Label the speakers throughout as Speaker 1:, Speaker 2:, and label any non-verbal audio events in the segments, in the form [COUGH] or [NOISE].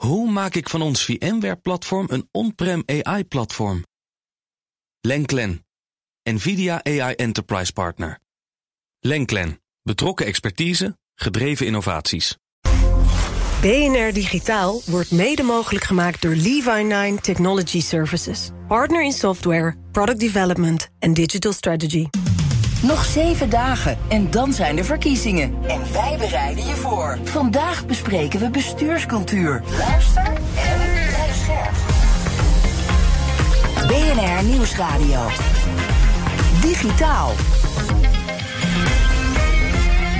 Speaker 1: Hoe maak ik van ons VMware-platform een on-prem AI-platform? Lenklen, NVIDIA AI Enterprise Partner. Lenklen, betrokken expertise, gedreven innovaties.
Speaker 2: BNR Digitaal wordt mede mogelijk gemaakt door Levi9 Technology Services. Partner in software, product development en digital strategy.
Speaker 3: Nog zeven dagen en dan zijn de verkiezingen. En wij bereiden je voor. Vandaag bespreken we bestuurscultuur. Luister en blijf scherp. BNR Nieuwsradio. Digitaal.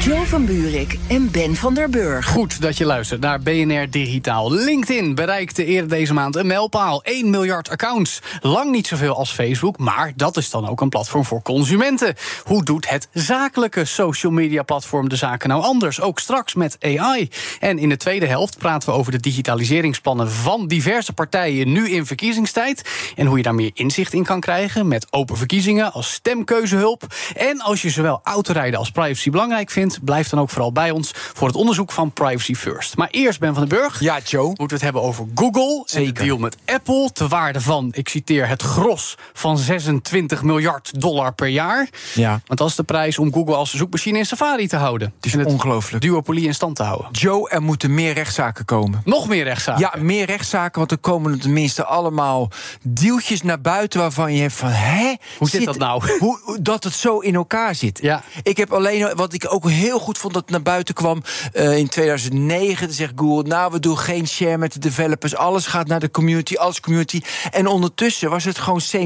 Speaker 3: Jo van Buurik en Ben van der Burg.
Speaker 4: Goed dat je luistert naar BNR Digitaal. LinkedIn bereikte eerder deze maand een mijlpaal. 1 miljard accounts. Lang niet zoveel als Facebook, maar dat is dan ook een platform voor consumenten. Hoe doet het zakelijke social media platform de zaken nou anders? Ook straks met AI. En in de tweede helft praten we over de digitaliseringsplannen van diverse partijen nu in verkiezingstijd. En hoe je daar meer inzicht in kan krijgen met open verkiezingen als stemkeuzehulp. En als je zowel autorijden als privacy belangrijk vindt blijf dan ook vooral bij ons voor het onderzoek van Privacy First. Maar eerst Ben van den Burg.
Speaker 5: Ja, Joe.
Speaker 4: Moeten we het hebben over Google. Zeker. En de deal met Apple. Te waarde van, ik citeer, het gros van 26 miljard dollar per jaar.
Speaker 5: Ja.
Speaker 4: Want dat is de prijs om Google als zoekmachine in Safari te houden.
Speaker 5: Het is ongelooflijk.
Speaker 4: Duopolie in stand te houden.
Speaker 5: Joe, er moeten meer rechtszaken komen.
Speaker 4: Nog meer rechtszaken?
Speaker 5: Ja, meer rechtszaken, want er komen tenminste allemaal deeltjes naar buiten waarvan je hebt van, hè?
Speaker 4: Hoe zit, dat nou?
Speaker 5: Hoe, dat het zo in elkaar zit.
Speaker 4: Ja.
Speaker 5: Ik heb alleen, wat ik ook heel goed vond dat het naar buiten kwam uh, in 2009. Dan zegt Google, nou, we doen geen share met de developers. Alles gaat naar de community, alles community. En ondertussen was het gewoon 70-30.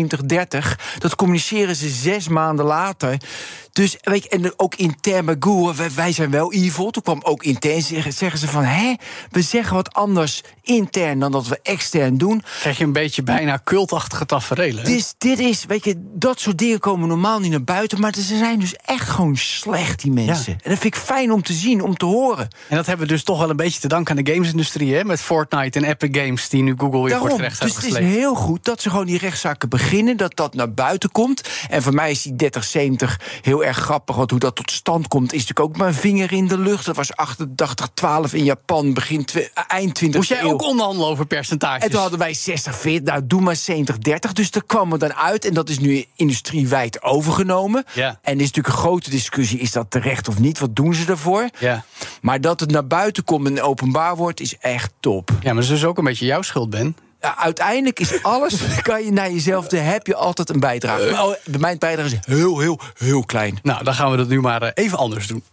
Speaker 5: Dat communiceren ze zes maanden later. Dus weet je, en ook intern bij Google, wij, wij, zijn wel evil. Toen kwam ook intern, zeggen, ze van... hé, we zeggen wat anders intern dan dat we extern doen.
Speaker 4: Krijg je een beetje bijna cultachtige tafereelen.
Speaker 5: Dus dit is, weet je, dat soort dingen komen normaal niet naar buiten... maar ze zijn dus echt gewoon slecht, die mensen. Ja. En dat vind ik fijn om te zien, om te horen.
Speaker 4: En dat hebben we dus toch wel een beetje te danken aan de gamesindustrie... Hè? met Fortnite en Epic Games, die nu Google weer voor het recht
Speaker 5: dus het is heel goed dat ze gewoon die rechtszaken beginnen... dat dat naar buiten komt. En voor mij is die 30-70 heel erg grappig. Want hoe dat tot stand komt, is natuurlijk ook mijn vinger in de lucht. Dat was 88-12 in Japan, begin eind 20
Speaker 4: Moest jij ook onderhandelen over percentages?
Speaker 5: En toen hadden wij 60, 40, nou doe maar 70, 30. Dus daar kwam er dan uit. En dat is nu industriewijd overgenomen.
Speaker 4: Ja.
Speaker 5: En is natuurlijk een grote discussie, is dat terecht of niet? Wat doen ze daarvoor?
Speaker 4: Ja.
Speaker 5: Maar dat het naar buiten komt en openbaar wordt, is echt top.
Speaker 4: Ja, maar dat is dus ook een beetje jouw schuld, Ben.
Speaker 5: Ja, uiteindelijk is alles, [LAUGHS] kan je naar jezelf, daar heb je altijd een bijdrage. Maar, oh, mijn bijdrage is heel, heel, heel klein.
Speaker 4: Nou, dan gaan we dat nu maar even anders doen.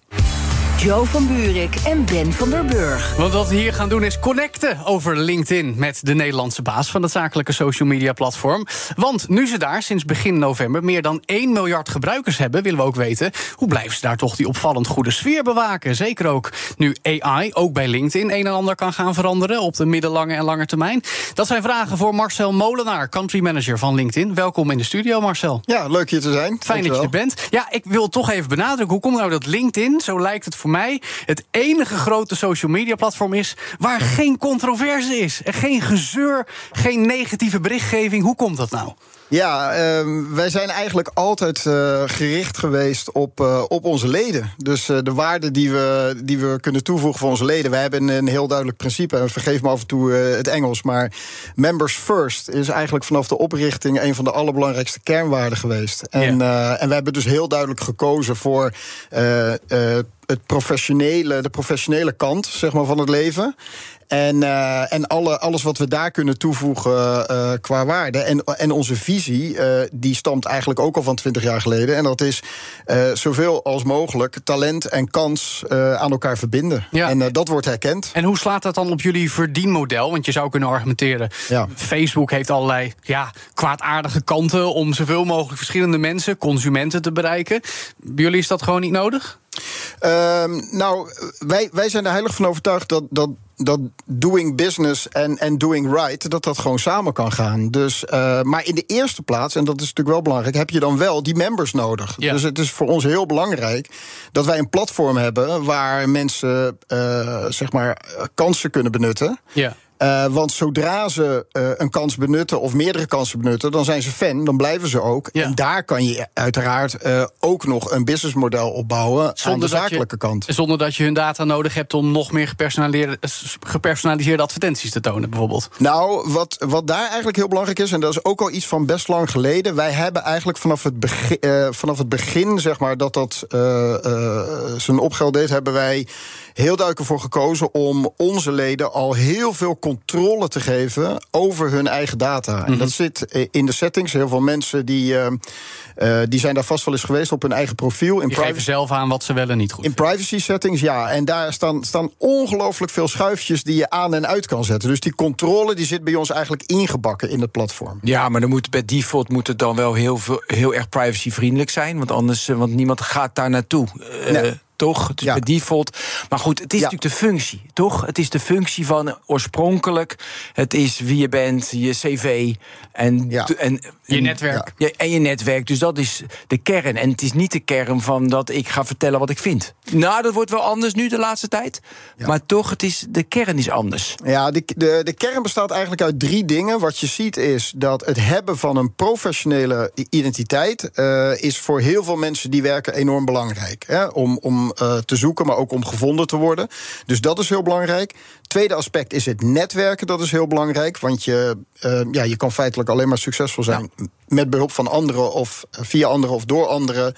Speaker 3: Jo van Buurik en Ben van der Burg.
Speaker 4: Want wat we hier gaan doen is connecten over LinkedIn... met de Nederlandse baas van het zakelijke social media platform. Want nu ze daar sinds begin november meer dan 1 miljard gebruikers hebben... willen we ook weten, hoe blijven ze daar toch die opvallend goede sfeer bewaken? Zeker ook nu AI ook bij LinkedIn een en ander kan gaan veranderen... op de middellange en lange termijn. Dat zijn vragen voor Marcel Molenaar, country manager van LinkedIn. Welkom in de studio, Marcel.
Speaker 6: Ja, leuk hier te zijn.
Speaker 4: Fijn dat je er bent. Ja, ik wil toch even benadrukken, hoe komt nou dat LinkedIn... zo lijkt het voor mij het enige grote social media platform is waar geen controverse is. En geen gezeur, geen negatieve berichtgeving. Hoe komt dat nou?
Speaker 6: Ja, uh, wij zijn eigenlijk altijd uh, gericht geweest op, uh, op onze leden. Dus uh, de waarde die we, die we kunnen toevoegen voor onze leden. Wij hebben een heel duidelijk principe. En vergeef me af en toe het Engels. Maar members first is eigenlijk vanaf de oprichting een van de allerbelangrijkste kernwaarden geweest. En, yeah. en we hebben dus heel duidelijk gekozen voor het professionele, de professionele kant zeg maar, van het leven. En, uh, en alle, alles wat we daar kunnen toevoegen uh, qua waarde. En, en onze visie, uh, die stamt eigenlijk ook al van 20 jaar geleden. En dat is zoveel als mogelijk talent en kans aan elkaar verbinden. Ja. En dat wordt herkend.
Speaker 4: En hoe slaat dat dan op jullie verdienmodel? Want je zou kunnen argumenteren:
Speaker 6: ja.
Speaker 4: Facebook heeft allerlei ja, kwaadaardige kanten om zoveel mogelijk verschillende mensen, consumenten te bereiken. Bij jullie is dat gewoon niet nodig?
Speaker 6: Uh, nou, wij, wij zijn er heilig van overtuigd dat, dat dat doing business en, en doing right, dat dat gewoon samen kan gaan. Dus, uh, maar in de eerste plaats, en dat is natuurlijk wel belangrijk, heb je dan wel die members nodig.
Speaker 4: Ja.
Speaker 6: Dus het is voor ons heel belangrijk dat wij een platform hebben waar mensen uh, zeg maar kansen kunnen benutten.
Speaker 4: Ja.
Speaker 6: Uh, want zodra ze uh, een kans benutten of meerdere kansen benutten, dan zijn ze fan, dan blijven ze ook.
Speaker 4: Ja.
Speaker 6: En daar kan je uiteraard uh, ook nog een businessmodel opbouwen
Speaker 4: zonder
Speaker 6: aan de zakelijke
Speaker 4: je,
Speaker 6: kant.
Speaker 4: Zonder dat je hun data nodig hebt om nog meer gepersonaliseerde, gepersonaliseerde advertenties te tonen, bijvoorbeeld?
Speaker 6: Nou, wat, wat daar eigenlijk heel belangrijk is, en dat is ook al iets van best lang geleden. Wij hebben eigenlijk vanaf het begin, uh, vanaf het begin zeg maar, dat dat uh, uh, zijn opgeld deed, hebben wij heel duidelijk ervoor gekozen om onze leden al heel veel controle te geven over hun eigen data. En
Speaker 4: Mhm.
Speaker 6: dat zit in de settings. Heel veel mensen die, uh, uh, die zijn daar vast wel eens geweest op hun eigen profiel.
Speaker 4: In die geven zelf aan wat ze wel en niet goed
Speaker 6: In privacy settings, ja. En daar staan, staan ongelooflijk veel schuifjes die je aan en uit kan zetten. Dus die controle die zit bij ons eigenlijk ingebakken in het platform.
Speaker 5: Ja, maar dan moet bij default moet het dan wel heel, veel, heel erg privacyvriendelijk zijn. Want anders, want niemand gaat daar naartoe.
Speaker 6: Nee
Speaker 5: toch? Dus ja. bij default. Maar goed, het is ja. natuurlijk de functie, toch? Het is de functie van oorspronkelijk. Het is wie je bent, je cv en,
Speaker 6: ja.
Speaker 5: en,
Speaker 4: je netwerk.
Speaker 5: Ja, en je netwerk. Dus dat is de kern. En het is niet de kern van dat ik ga vertellen wat ik vind. Nou, dat wordt wel anders nu de laatste tijd. Maar toch, het is, de kern is anders.
Speaker 6: Ja, de, de, de kern bestaat eigenlijk uit drie dingen. Wat je ziet is dat het hebben van een professionele identiteit... Uh, is voor heel veel mensen die werken enorm belangrijk. Hè? Om, om uh, te zoeken, maar ook om gevonden te worden. Dus dat is heel belangrijk. Tweede aspect is het netwerken, dat is heel belangrijk. Want je, uh, ja, je kan feitelijk alleen maar succesvol zijn... Ja. met behulp van anderen of via anderen of door anderen.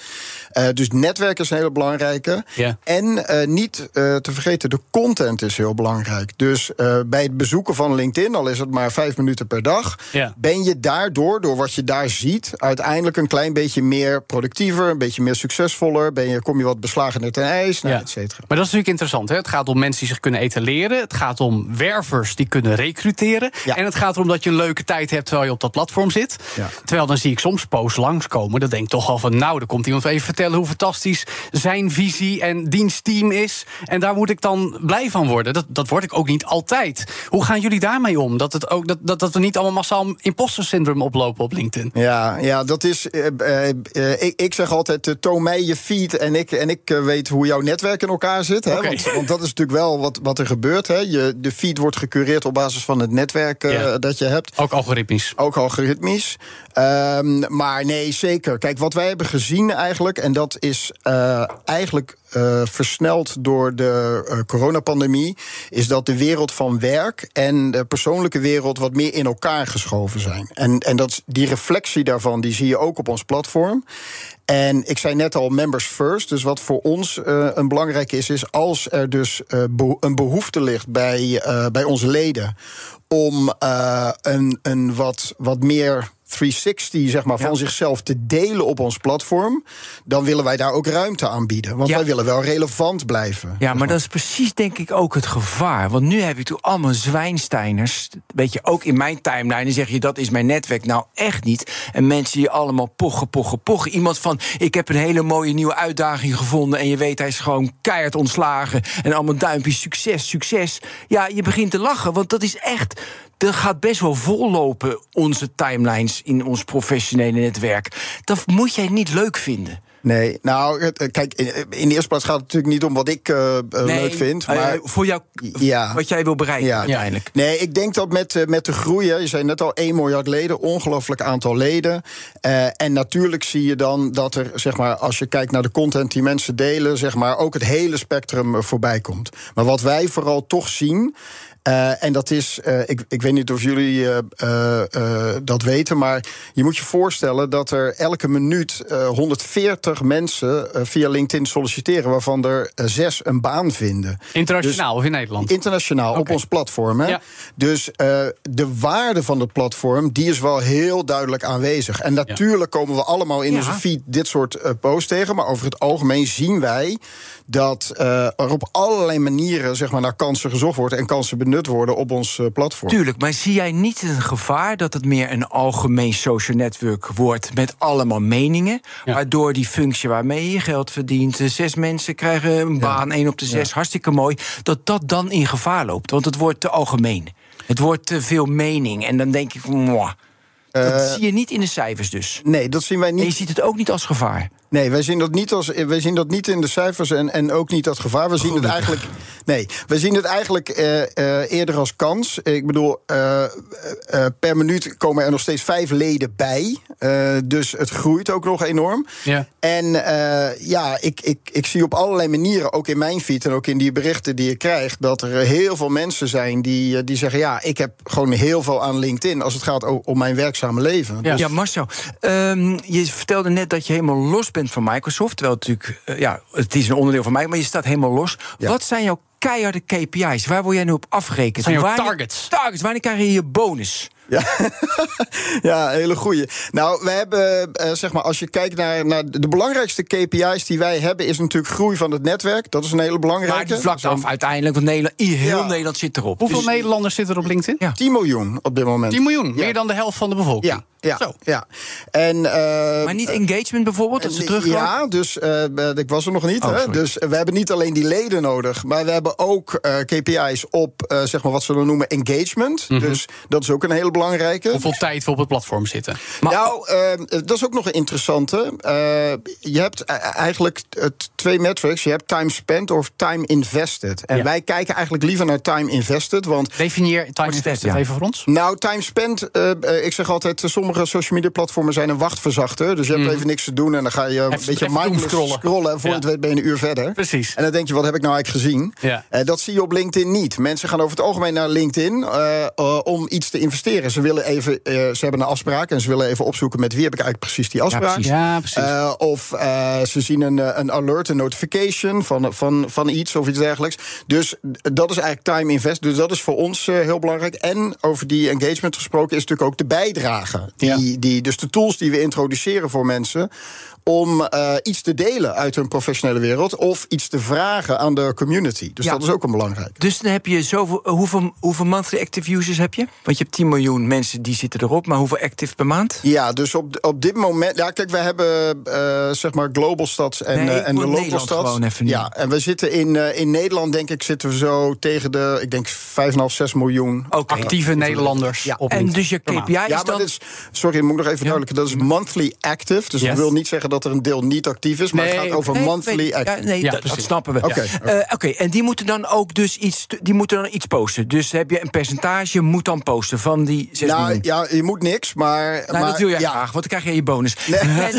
Speaker 6: Uh, dus netwerken is een hele belangrijke.
Speaker 4: Ja.
Speaker 6: En uh, niet te vergeten, de content is heel belangrijk. Dus bij het bezoeken van LinkedIn, al is het maar vijf minuten per dag...
Speaker 4: Ja.
Speaker 6: ben je daardoor, door wat je daar ziet... uiteindelijk een klein beetje meer productiever... een beetje meer succesvoller, ben je, kom je wat beslagener ten ijs, nou,
Speaker 4: ja.
Speaker 6: et cetera.
Speaker 4: Maar dat is natuurlijk interessant. Hè? Het gaat om mensen die zich kunnen etaleren. Het gaat om wervers die kunnen recruteren.
Speaker 6: Ja.
Speaker 4: En het gaat erom dat je een leuke tijd hebt terwijl je op dat platform zit.
Speaker 6: Ja.
Speaker 4: Terwijl dan zie ik soms posts langskomen. Dan denk ik toch al van, nou, dan komt iemand even vertellen hoe fantastisch zijn visie en dienstteam is. En daar moet ik dan blij van worden. Dat, dat word ik ook niet altijd. Hoe gaan jullie daarmee om? Dat, het ook, dat, dat, dat we niet allemaal massaal imposter syndrome oplopen op LinkedIn.
Speaker 6: Ja, ja dat is. Uh, uh, uh, ik, ik, zeg altijd: toon mij je feed en ik, en ik weet hoe jouw netwerk in elkaar zit. Hè?
Speaker 4: Okay.
Speaker 6: Want, want, dat is natuurlijk wel wat, wat er gebeurt. Hè? Je, de feed wordt gecureerd op basis van het netwerk
Speaker 4: ja.
Speaker 6: dat je hebt.
Speaker 4: Ook algoritmisch.
Speaker 6: Ook algoritmisch. Um, maar nee, zeker. Kijk, wat wij hebben gezien eigenlijk, en dat is uh, eigenlijk uh, versneld door de uh, coronapandemie, is dat de wereld van werk en de persoonlijke wereld wat meer in elkaar geschoven zijn. En, en dat, die reflectie daarvan, die zie je ook op ons platform. En ik zei net al, members first. Dus wat voor ons uh, een belangrijke is, is als er dus een behoefte ligt bij, uh, bij onze leden om een, een wat, wat meer 360 zeg maar, van zichzelf te delen op ons platform, dan willen wij daar ook ruimte aan bieden. Want
Speaker 5: Ja.
Speaker 6: wij willen wel relevant blijven.
Speaker 5: Ja, maar dat is precies denk ik ook het gevaar. Want nu heb je toch allemaal zwijnsteiners. Weet je, ook in mijn timeline zeg je dat is mijn netwerk. Nou, echt niet. En mensen die allemaal pochen, pochen, pochen. Iemand van, ik heb een hele mooie nieuwe uitdaging gevonden... en je weet, hij is gewoon keihard ontslagen. En allemaal duimpjes, succes, succes. Ja, je begint te lachen, want dat is echt... Dat gaat best wel vollopen, onze timelines in ons professionele netwerk. Dat moet jij niet leuk vinden.
Speaker 6: Nee, nou, het- kijk, in de eerste plaats gaat het natuurlijk niet om wat ik eh, eh, leuk vind.
Speaker 5: eh,
Speaker 6: Maar
Speaker 5: voor jou,
Speaker 6: Ja.
Speaker 5: wat jij wil bereiken
Speaker 6: Ja.
Speaker 5: uiteindelijk.
Speaker 6: Nee, ik denk dat met, eh, met de groei, je zei net al 1 miljard leden, ongelooflijk aantal leden. Eh, en natuurlijk zie je dan dat er, zeg maar, als je kijkt naar de content die mensen delen, zeg maar, ook het hele spectrum eh, voorbij komt. Maar wat wij vooral toch zien. Eh, en dat is, eh, ik, ik weet niet of jullie eh, dat weten, maar je moet je voorstellen dat er elke minuut eh, 140 mensen via LinkedIn solliciteren, waarvan er zes een baan vinden.
Speaker 4: Internationaal of in Nederland?
Speaker 6: Internationaal op ons platform. Hè?
Speaker 4: Ja.
Speaker 6: Dus de waarde van het platform die is wel heel duidelijk aanwezig. En natuurlijk komen we allemaal in
Speaker 5: Ja.
Speaker 6: onze feed dit soort posts tegen. Maar over het algemeen zien wij dat eh, er op allerlei manieren zeg maar, naar kansen gezocht wordt en kansen benut worden op ons eh, platform.
Speaker 5: Tuurlijk, maar zie jij niet een gevaar dat het meer een algemeen social network wordt met allemaal meningen?
Speaker 4: Ja.
Speaker 5: Waardoor die functie waarmee je geld verdient, eh, zes mensen krijgen een baan, één op de zes, hartstikke mooi, dat dat dan in gevaar loopt. Want het wordt te algemeen. Het wordt te veel mening. En dan denk ik, mwah. dat zie je niet in de cijfers dus.
Speaker 6: Nee, dat zien wij
Speaker 5: En je
Speaker 6: niet.
Speaker 5: ziet het ook niet als gevaar.
Speaker 6: Nee, wij zien dat niet, als, wij zien dat niet in de cijfers en, en ook niet als gevaar. We zien het eigenlijk. Nee, we zien het eigenlijk eh, eh, eerder als kans. Ik bedoel, eh, eh, per minuut komen er nog steeds vijf leden bij. Eh, dus het groeit ook nog enorm.
Speaker 4: Ja.
Speaker 6: En eh, ja, ik, ik, ik zie op allerlei manieren, ook in mijn feed en ook in die berichten die ik krijg, dat er heel veel mensen zijn die, die zeggen: Ja, ik heb gewoon heel veel aan LinkedIn als het gaat om mijn werkzame leven.
Speaker 4: Ja.
Speaker 6: Dus-
Speaker 5: Ja, Marcel, ehm, je vertelde net dat je helemaal los bent van Microsoft. Terwijl het natuurlijk, eh, ja, het is een onderdeel van mij, maar je staat helemaal los.
Speaker 6: Ja.
Speaker 5: Wat zijn jouw keiharde KPI's? Waar word jij nu op afgerekend?
Speaker 4: Zijn jouw targets?
Speaker 5: Targets, wanneer krijg je je bonus?
Speaker 6: Ja, [LAUGHS] ja hele goeie. Nou, we hebben, eh, zeg maar, als je kijkt naar, naar de belangrijkste KPI's die wij hebben, is natuurlijk groei van het netwerk. Dat is een hele belangrijke.
Speaker 5: Maar die vlakt af uiteindelijk, want Nederland, heel
Speaker 6: Ja.
Speaker 5: Nederland zit erop.
Speaker 4: Hoeveel
Speaker 5: Dus-
Speaker 4: Nederlanders zitten er op LinkedIn?
Speaker 5: Ja.
Speaker 6: 10 miljoen op dit moment.
Speaker 4: 10 miljoen,
Speaker 6: Ja.
Speaker 4: meer dan de helft van de bevolking.
Speaker 6: Ja, ja,
Speaker 4: Zo.
Speaker 6: ja. En, eh,
Speaker 5: Maar niet engagement bijvoorbeeld, dat ze terugkomen?
Speaker 6: Ja, dus eh, ik was er nog niet.
Speaker 5: Oh,
Speaker 6: hè? Dus we hebben niet alleen die leden nodig, maar we hebben ook eh, KPI's op eh, zeg maar wat ze dan noemen engagement. Dus dat is ook een hele belangrijke.
Speaker 4: Hoeveel tijd we op het platform zitten.
Speaker 6: nou, eh, dat is ook nog een interessante. Eh, je hebt e- eigenlijk eh, twee metrics. Je hebt time spent of time invested. En
Speaker 4: Ja.
Speaker 6: wij kijken eigenlijk liever naar time invested. Want
Speaker 4: Definieer time invested
Speaker 5: ja?
Speaker 4: even voor ons.
Speaker 6: nou, time spent, eh, ik zeg altijd, sommige social media platformen zijn een wachtverzachter. Dus je hebt even niks te doen en dan ga je een beetje mindless scrollen. En voor
Speaker 4: Ja.
Speaker 6: het weet ben je een uur verder.
Speaker 4: Precies.
Speaker 6: En dan denk je, wat heb ik nou eigenlijk gezien? Dat zie je op LinkedIn niet. Mensen gaan over het algemeen naar LinkedIn om iets te investeren. Ze willen even, eh, ze hebben een afspraak en ze willen even opzoeken met wie heb ik eigenlijk precies die afspraak.
Speaker 5: precies.
Speaker 4: Ja, precies.
Speaker 6: Eh, of eh, ze zien een, een alert, een notification van, van, van iets of iets dergelijks. Dus dat is eigenlijk time invest. Dus dat is voor ons heel belangrijk. En over die engagement gesproken is natuurlijk ook de bijdrage. Die, die, dus de tools die we introduceren voor mensen om iets te delen uit hun professionele wereld of iets te vragen aan de community. Dus
Speaker 5: Ja.
Speaker 6: dat is ook een belangrijk.
Speaker 5: Dus dan heb je zoveel. Hoeveel, hoeveel monthly active users heb je? Want je hebt 10 miljoen mensen die zitten erop, maar hoeveel active per maand?
Speaker 6: Ja, dus op, op dit moment. Ja, kijk, wij hebben eh, zeg maar global stads en,
Speaker 5: Nee,
Speaker 6: eh, en de local stads.
Speaker 5: even
Speaker 6: ja, en we zitten in, eh, in Nederland, denk ik, zitten we zo tegen de, ik denk 5,5, 6 miljoen.
Speaker 4: Actieve Nederlanders
Speaker 6: Ja.
Speaker 4: op
Speaker 5: En dus je. KPI
Speaker 6: Ja,
Speaker 5: is
Speaker 6: maar
Speaker 5: dan.
Speaker 6: dat is, sorry, moet ik nog even duidelijken. Dat is monthly active. Dus
Speaker 4: Yes.
Speaker 6: dat wil niet zeggen dat er een deel niet actief is, maar
Speaker 4: Nee,
Speaker 6: het gaat over
Speaker 5: Nee,
Speaker 6: monthly active.
Speaker 5: Ja, nee,
Speaker 4: Ja,
Speaker 5: dat, snappen we.
Speaker 6: Oké,
Speaker 5: Ja. Eh, Oké, en die moeten dan ook dus iets, die moeten dan iets posten. Dus heb je een percentage, moet dan posten van die 6
Speaker 6: Nou
Speaker 5: miljoen.
Speaker 6: ja, je moet niks, maar.
Speaker 5: Nou,
Speaker 6: maar
Speaker 5: dat wil je
Speaker 6: ja.
Speaker 5: graag, want dan krijg je je bonus. [LAUGHS] En,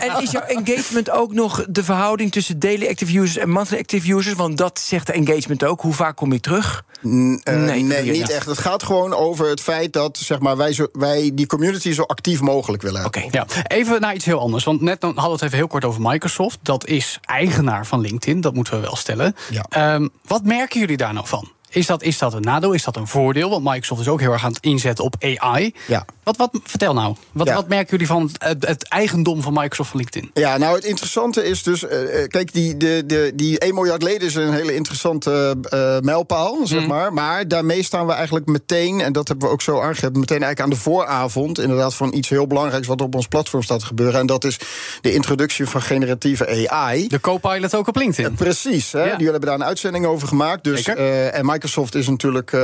Speaker 5: en is jouw engagement ook nog de verhouding tussen daily active users en monthly active users? Want dat zegt de engagement ook. Hoe vaak kom je terug?
Speaker 6: N- eh,
Speaker 5: Nee,
Speaker 6: niet echt. Het gaat gewoon over het feit dat zeg maar, wij, zo, wij die community zo actief mogelijk willen
Speaker 5: Oké.
Speaker 6: hebben.
Speaker 4: Ja, even naar iets heel anders. Want net dan hadden we het even heel kort over Microsoft. Dat is eigenaar van LinkedIn, dat moeten we wel stellen.
Speaker 6: Ja.
Speaker 4: Ehm, wat merken jullie daar nou van? Is dat, is dat een nadeel? Is dat een voordeel? Want Microsoft is ook heel erg aan het inzetten op AI.
Speaker 6: Ja.
Speaker 4: Wat, wat, vertel nou. Wat,
Speaker 6: Ja.
Speaker 4: wat merken jullie van het, het eigendom van Microsoft van LinkedIn?
Speaker 6: Ja, nou het interessante is dus, eh, eh, kijk, die, de, de, die 1 miljard leden is een hele interessante eh, mijlpaal, zeg
Speaker 4: Mhm.
Speaker 6: maar. Maar daarmee staan we eigenlijk meteen, en dat hebben we ook zo aangegeven, meteen eigenlijk aan de vooravond, inderdaad, van iets heel belangrijks wat op ons platform staat te gebeuren. En dat is de introductie van generatieve AI.
Speaker 4: De Copilot ook op LinkedIn.
Speaker 6: Precies, hè?
Speaker 4: Ja.
Speaker 6: jullie hebben daar een uitzending over gemaakt. Dus, en Microsoft is natuurlijk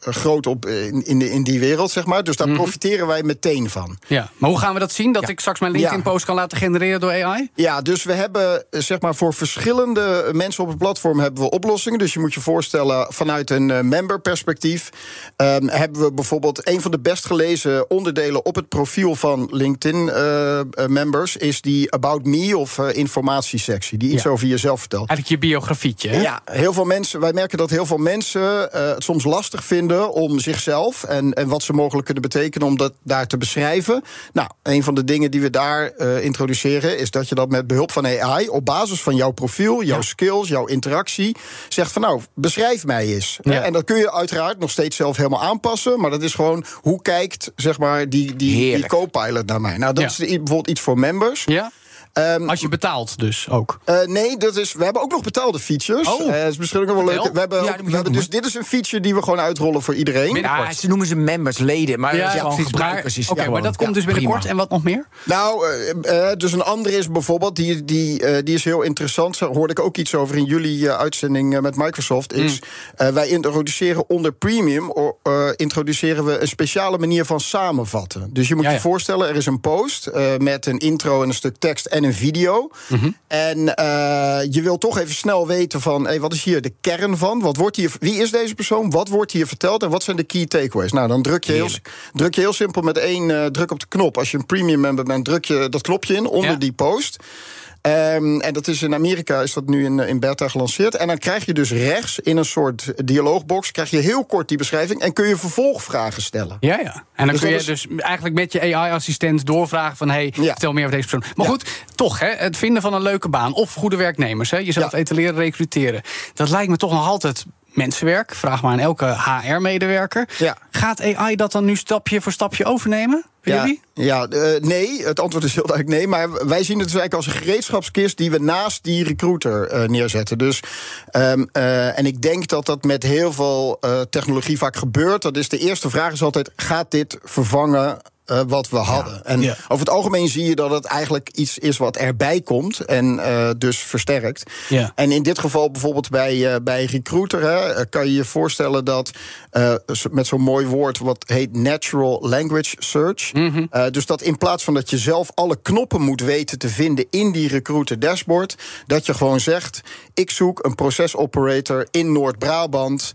Speaker 6: groot op, in, in, die- in die wereld, zeg maar. Dus daar profiteren wij meteen van.
Speaker 4: Ja. Maar hoe gaan we dat zien? Dat ik straks mijn LinkedIn-post kan laten genereren door AI?
Speaker 6: Ja, dus we hebben eh, zeg maar voor verschillende mensen op het platform hebben we oplossingen. Dus je moet je voorstellen, vanuit een eh, member-perspectief ehm, hebben we bijvoorbeeld een van de best gelezen onderdelen op het profiel van LinkedIn-members is die About Me of eh, informatiesectie, die iets
Speaker 4: Ja.
Speaker 6: over jezelf vertelt.
Speaker 4: Eigenlijk je biografietje. Hè?
Speaker 6: Ja, heel veel mensen. Wij merken dat heel veel mensen eh, het soms lastig vinden om zichzelf en, en wat ze mogelijk kunnen betekenen, om dat daar te beschrijven. Nou, een van de dingen die we daar eh, introduceren, is dat je dat met behulp van AI, op basis van jouw profiel, jouw skills, jouw interactie, zegt van nou, beschrijf mij eens.
Speaker 4: Ja.
Speaker 6: En dat kun je uiteraard nog steeds zelf helemaal aanpassen, maar dat is gewoon hoe kijkt zeg maar die, die, die co-pilot naar mij. Nou, dat
Speaker 4: Ja.
Speaker 6: is bijvoorbeeld iets voor members.
Speaker 4: Ja?
Speaker 6: Ehm,
Speaker 4: Als je betaalt dus ook.
Speaker 6: eh, nee, dat is, we hebben ook nog betaalde features.
Speaker 4: Oh.
Speaker 6: Eh, dat is misschien ook nog wel leuk. We hebben,
Speaker 5: Ja,
Speaker 6: we hebben dus, dit is een feature die we gewoon uitrollen voor iedereen.
Speaker 5: Ja, ze noemen ze members, leden. Maar ja,
Speaker 4: precies.
Speaker 5: gebruikers
Speaker 4: Maar-
Speaker 5: is
Speaker 4: Oké,
Speaker 5: het
Speaker 4: maar dat komt dus binnenkort. En wat nog meer?
Speaker 6: Nou, eh, dus een andere is bijvoorbeeld, die, die, eh, die is heel interessant. Daar hoorde ik ook iets over in jullie uitzending met Microsoft. Is eh, wij introduceren onder premium eh, introduceren we een speciale manier van samenvatten. Dus je moet
Speaker 4: Ja,
Speaker 6: je
Speaker 4: ja.
Speaker 6: voorstellen, er is een post eh, met een intro en een stuk tekst en een een video. En eh, je wil toch even snel weten van... Hey, wat is hier de kern van? Wat wordt hier, wie is deze persoon? Wat wordt hier verteld? En wat zijn de key takeaways? Nou, dan druk je heel, druk je heel simpel met één eh, druk op de knop. Als je een premium member bent, druk je dat knopje in onder
Speaker 4: Ja.
Speaker 6: die post. Ehm, en dat is in Amerika is dat nu in, in beta gelanceerd. En dan krijg je dus rechts in een soort dialoogbox... krijg je heel kort die beschrijving... en kun je vervolgvragen stellen.
Speaker 4: Ja, ja. En dan
Speaker 6: Dus
Speaker 4: kun je dus eigenlijk met je AI-assistent doorvragen van... hey,
Speaker 6: Ja.
Speaker 4: vertel meer over deze persoon. Maar
Speaker 6: Ja.
Speaker 4: goed, toch, hè, het vinden van een leuke baan... of goede werknemers, hè, jezelf
Speaker 6: Ja.
Speaker 4: etaleren, recruteren... dat lijkt me toch nog altijd mensenwerk. Vraag maar aan elke HR-medewerker.
Speaker 6: Ja.
Speaker 4: Gaat AI dat dan nu stapje voor stapje overnemen?
Speaker 6: Ja,
Speaker 4: jullie?
Speaker 6: ja eh, nee, het antwoord is heel duidelijk nee. Maar wij zien het dus eigenlijk als een gereedschapskist die we naast die recruiter eh, neerzetten. Dus, ehm, eh, en ik denk dat dat met heel veel technologie vaak gebeurt. Dat is de eerste vraag is altijd: gaat dit vervangen? Eh, wat we hadden. En
Speaker 4: Ja.
Speaker 6: over het algemeen zie je dat het eigenlijk iets is wat erbij komt en eh, dus versterkt.
Speaker 4: Ja.
Speaker 6: En in dit geval bijvoorbeeld bij, eh, bij Recruiter hè, kan je je voorstellen dat met zo'n mooi woord wat heet Natural Language Search. eh, dus dat in plaats van dat je zelf alle knoppen moet weten te vinden in die Recruiter dashboard, dat je gewoon zegt: ik zoek een procesoperator in Noord-Brabant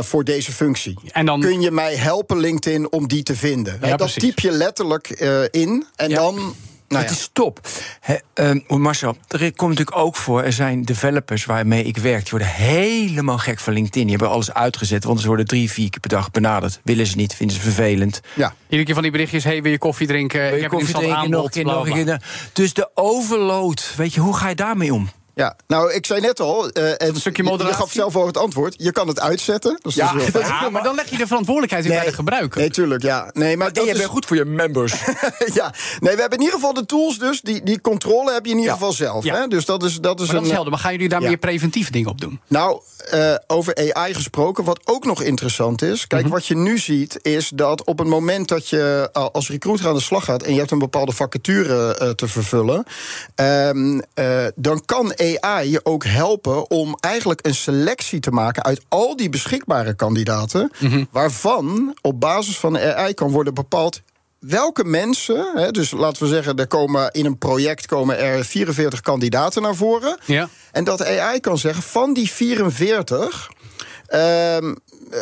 Speaker 6: voor deze functie.
Speaker 4: En dan-
Speaker 6: kun je mij helpen, LinkedIn, om die te vinden? Dat
Speaker 4: precies.
Speaker 6: Typ je letterlijk eh, in en
Speaker 4: Ja.
Speaker 6: dan. Nou
Speaker 5: het
Speaker 6: ja.
Speaker 5: is top. Hè, ehm, Marcel, er komt natuurlijk ook voor... er zijn developers waarmee ik werk... die worden helemaal gek van LinkedIn. Die hebben alles uitgezet, want ze worden drie, vier keer per dag benaderd. Willen ze niet, vinden ze vervelend.
Speaker 6: ja.
Speaker 4: Iedere keer van die berichtjes, hey, wil je koffie drinken?
Speaker 5: Wil
Speaker 4: ik
Speaker 5: je
Speaker 4: heb
Speaker 5: koffie drinken,
Speaker 4: aanbod.
Speaker 5: nog een keer,
Speaker 4: bla,
Speaker 5: nog een
Speaker 4: bla,
Speaker 5: keer. Dus de overload, weet je, hoe ga je daarmee om?
Speaker 6: Ja, nou, ik zei net al, eh, en
Speaker 4: Een stukje
Speaker 6: je- je
Speaker 4: moderatie.
Speaker 6: gaf zelf al het antwoord. Je kan het uitzetten. Dus dat is. [LAUGHS]
Speaker 4: Ja, maar dan leg je de verantwoordelijkheid in bij de gebruiker.
Speaker 6: Nee, tuurlijk, ja. Nee, maar dat
Speaker 5: je
Speaker 6: is,
Speaker 5: bent goed voor je members. [LAUGHS]
Speaker 6: ja. Nee, we hebben in ieder geval de tools dus. Die, die controle heb je in ieder geval zelf.
Speaker 4: Ja.
Speaker 6: Hè? Dus dat is, dat is
Speaker 4: Maar dat
Speaker 6: een...
Speaker 4: is helder. Maar gaan jullie daar meer preventieve dingen op doen?
Speaker 6: Nou, eh, over AI gesproken, wat ook nog interessant is. Kijk, wat je nu ziet, is dat op het moment dat je eh, als recruiter aan de slag gaat en je hebt een bepaalde vacature te vervullen, ehm, eh, dan kan AI je ook helpen om eigenlijk een selectie te maken uit al die beschikbare kandidaten, waarvan op basis van AI kan worden bepaald welke mensen, hè, dus laten we zeggen, er komen in een project komen er 44 kandidaten naar voren.
Speaker 4: Ja.
Speaker 6: En dat AI kan zeggen, van die 44 ehm, eh,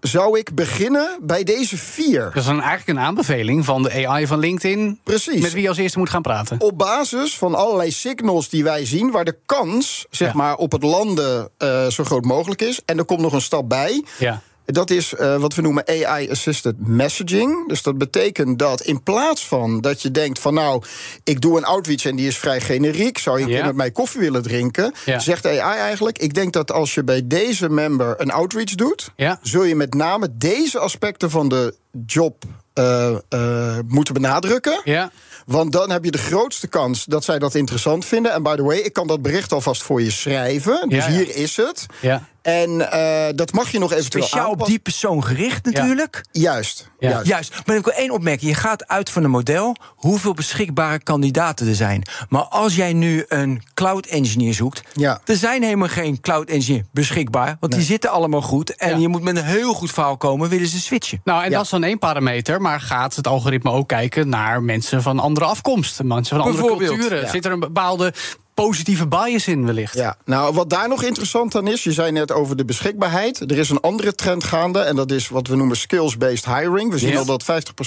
Speaker 6: zou ik beginnen bij deze vier.
Speaker 4: Dat is dan eigenlijk een aanbeveling van de AI van LinkedIn.
Speaker 6: Precies.
Speaker 4: Met wie je als eerste moet gaan praten.
Speaker 6: Op basis van allerlei signals die wij zien, waar de kans zeg
Speaker 4: Ja.
Speaker 6: maar, op het landen eh, zo groot mogelijk is. En er komt nog een stap bij.
Speaker 4: Ja.
Speaker 6: Dat is eh, wat we noemen AI-assisted messaging. Dus dat betekent dat in plaats van dat je denkt van nou, ik doe een outreach en die is vrij generiek, zou je met mij koffie willen drinken? Zegt AI eigenlijk, ik denk dat als je bij deze member een outreach doet, zul je met name deze aspecten van de job eh, eh, moeten benadrukken.
Speaker 4: Ja.
Speaker 6: Want dan heb je de grootste kans dat zij dat interessant vinden. En by the way, ik kan dat bericht alvast voor je schrijven. Dus
Speaker 4: Ja, ja.
Speaker 6: hier is het.
Speaker 4: Ja.
Speaker 6: En eh, dat mag je nog eventueel
Speaker 5: Speciaal op
Speaker 6: aanpassen.
Speaker 5: die persoon gericht natuurlijk.
Speaker 6: Juist.
Speaker 4: Ja.
Speaker 6: juist.
Speaker 5: Juist, maar ik wil één opmerking. Je gaat uit van een model hoeveel beschikbare kandidaten er zijn. Maar als jij nu een cloud engineer zoekt,
Speaker 6: Ja.
Speaker 5: er zijn helemaal geen cloud engineer beschikbaar. Want die zitten allemaal goed. En
Speaker 4: Ja.
Speaker 5: je moet met een heel goed verhaal komen, willen ze switchen.
Speaker 4: Nou, en
Speaker 6: Ja.
Speaker 4: dat is dan één parameter. Maar gaat het algoritme ook kijken naar mensen van andere afkomst? Mensen van andere culturen?
Speaker 6: ja.
Speaker 4: Zit er een bepaalde positieve bias in wellicht?
Speaker 6: Ja, nou wat daar nog interessant aan is, je zei net over de beschikbaarheid. Er is een andere trend gaande en dat is wat we noemen skills-based hiring. We zien al dat 50%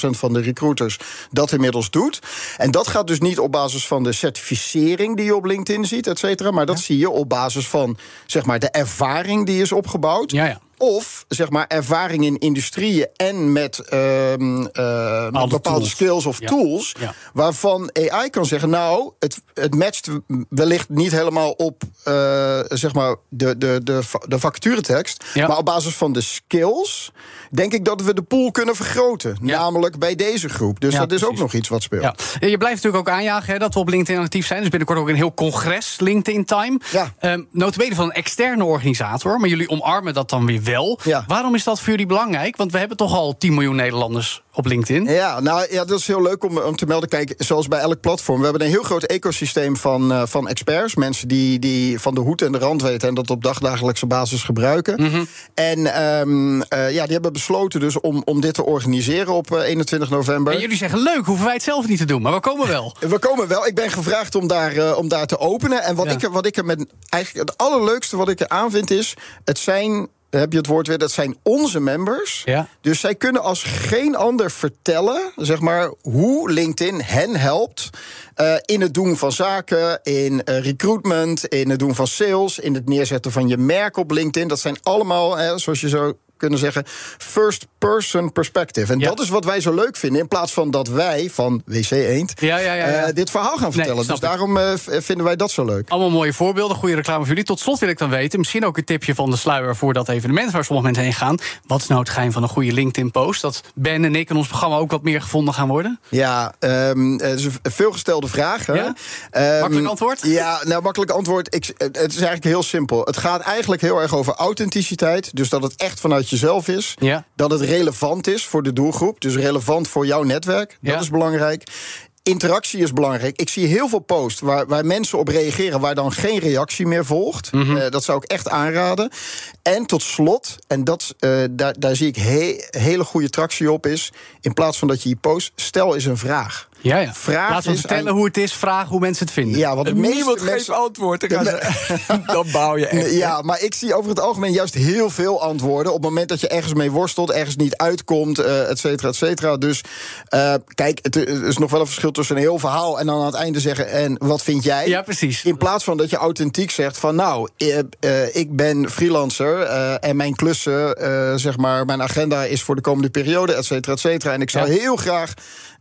Speaker 6: van de recruiters dat inmiddels doet. En dat gaat dus niet op basis van de certificering die je op LinkedIn ziet, et cetera. Maar dat zie je op basis van zeg maar, de ervaring die is opgebouwd.
Speaker 4: Ja, ja.
Speaker 6: Of zeg maar ervaring in industrieën en met ehm, eh, bepaalde
Speaker 4: tools.
Speaker 6: skills of
Speaker 4: Ja.
Speaker 6: tools.
Speaker 4: Ja.
Speaker 6: Waarvan AI kan zeggen: Nou, het, het matcht wellicht niet helemaal op eh, zeg maar de, de, de, de vacaturetekst.
Speaker 4: Ja.
Speaker 6: Maar op basis van de skills denk ik dat we de pool kunnen vergroten.
Speaker 4: Ja.
Speaker 6: Namelijk bij deze groep. Dus
Speaker 4: Ja,
Speaker 6: dat is ook nog iets wat speelt.
Speaker 4: Ja. Je blijft natuurlijk ook aanjagen hè, dat we op LinkedIn actief zijn. Dus binnenkort ook een heel congres, LinkedIn Time.
Speaker 6: Ja.
Speaker 4: Um, notabene van een externe organisator. Maar jullie omarmen dat dan weer wel. Waarom is dat voor jullie belangrijk? Want we hebben toch al 10 miljoen Nederlanders op LinkedIn.
Speaker 6: Ja, nou ja, dat is heel leuk om, om te melden. Kijk, zoals bij elk platform, we hebben een heel groot ecosysteem van, uh, van experts. Mensen die, die van de hoed en de rand weten en dat op dagdagelijkse basis gebruiken.
Speaker 4: Mhm.
Speaker 6: En um, uh, ja, die hebben besloten dus om, om dit te organiseren op uh, 21 november.
Speaker 4: En jullie zeggen leuk, hoeven wij het zelf niet te doen, maar we komen wel. [LAUGHS]
Speaker 6: We komen wel. Ik ben gevraagd om daar, om daar te openen. En wat, ja. ik, wat ik er met eigenlijk het allerleukste wat ik er aan vind is, het zijn heb je het woord weer, dat zijn onze members.
Speaker 4: Ja.
Speaker 6: Dus zij kunnen als geen ander vertellen, zeg maar, hoe LinkedIn hen helpt. Uh, in het doen van zaken, in uh, recruitment, in het doen van sales, in het neerzetten van je merk op LinkedIn. Dat zijn allemaal, hè, zoals je zo kunnen zeggen, first person perspective. En
Speaker 4: Ja.
Speaker 6: dat is wat wij zo leuk vinden. In plaats van dat wij van WC Eend
Speaker 4: Ja, ja,
Speaker 6: eh, dit verhaal gaan vertellen. dus
Speaker 4: ik.
Speaker 6: daarom eh, v- vinden wij dat zo leuk.
Speaker 4: Allemaal mooie voorbeelden, goede reclame voor jullie. Tot slot wil ik dan weten, misschien ook een tipje van de sluier voor dat evenement waar sommige mensen heen gaan. Wat is nou het geheim van een goede LinkedIn-post? Dat Ben en ik in ons programma ook wat meer gevonden gaan worden?
Speaker 6: Ja, ehm het is een veelgestelde vraag. hè. Ehm,
Speaker 4: Makkelijk antwoord?
Speaker 6: Ja, nou, makkelijk antwoord. Ik, het is eigenlijk heel simpel. Het gaat eigenlijk heel erg over authenticiteit. Dus dat het echt vanuit jezelf is.
Speaker 4: Ja.
Speaker 6: Dat het relevant is voor de doelgroep. Dus relevant voor jouw netwerk. Dat
Speaker 4: Ja.
Speaker 6: is belangrijk. Interactie is belangrijk. Ik zie heel veel posts waar, waar mensen op reageren... waar dan geen reactie meer volgt.
Speaker 4: Mhm.
Speaker 6: Eh, dat zou ik echt aanraden. En tot slot, en dat, eh, daar, daar zie ik he- hele goede tractie op... is in plaats van dat je je post... stel eens een vraag.
Speaker 4: Ja, ja.
Speaker 6: Vraag
Speaker 4: Laten we
Speaker 6: is
Speaker 4: vertellen
Speaker 6: aan-
Speaker 4: hoe het is, vragen hoe mensen het vinden.
Speaker 6: Ja, want de meeste
Speaker 5: Niemand
Speaker 6: mensen...
Speaker 5: geeft antwoord. Dan, ze- [LAUGHS] dan bouw je echt.
Speaker 6: Ja, maar ik zie over het algemeen juist heel veel antwoorden. Op het moment dat je ergens mee worstelt, ergens niet uitkomt, eh et cetera, et cetera. Dus eh, kijk, het is nog wel een verschil tussen een heel verhaal en dan aan het einde zeggen: en wat vind jij?
Speaker 4: Ja, precies.
Speaker 6: In plaats van dat je authentiek zegt van nou, eh, ik ben freelancer eh, en mijn klussen, eh, zeg maar, mijn agenda is voor de komende periode, et cetera, et cetera. En ik zou
Speaker 4: Ja.
Speaker 6: heel graag.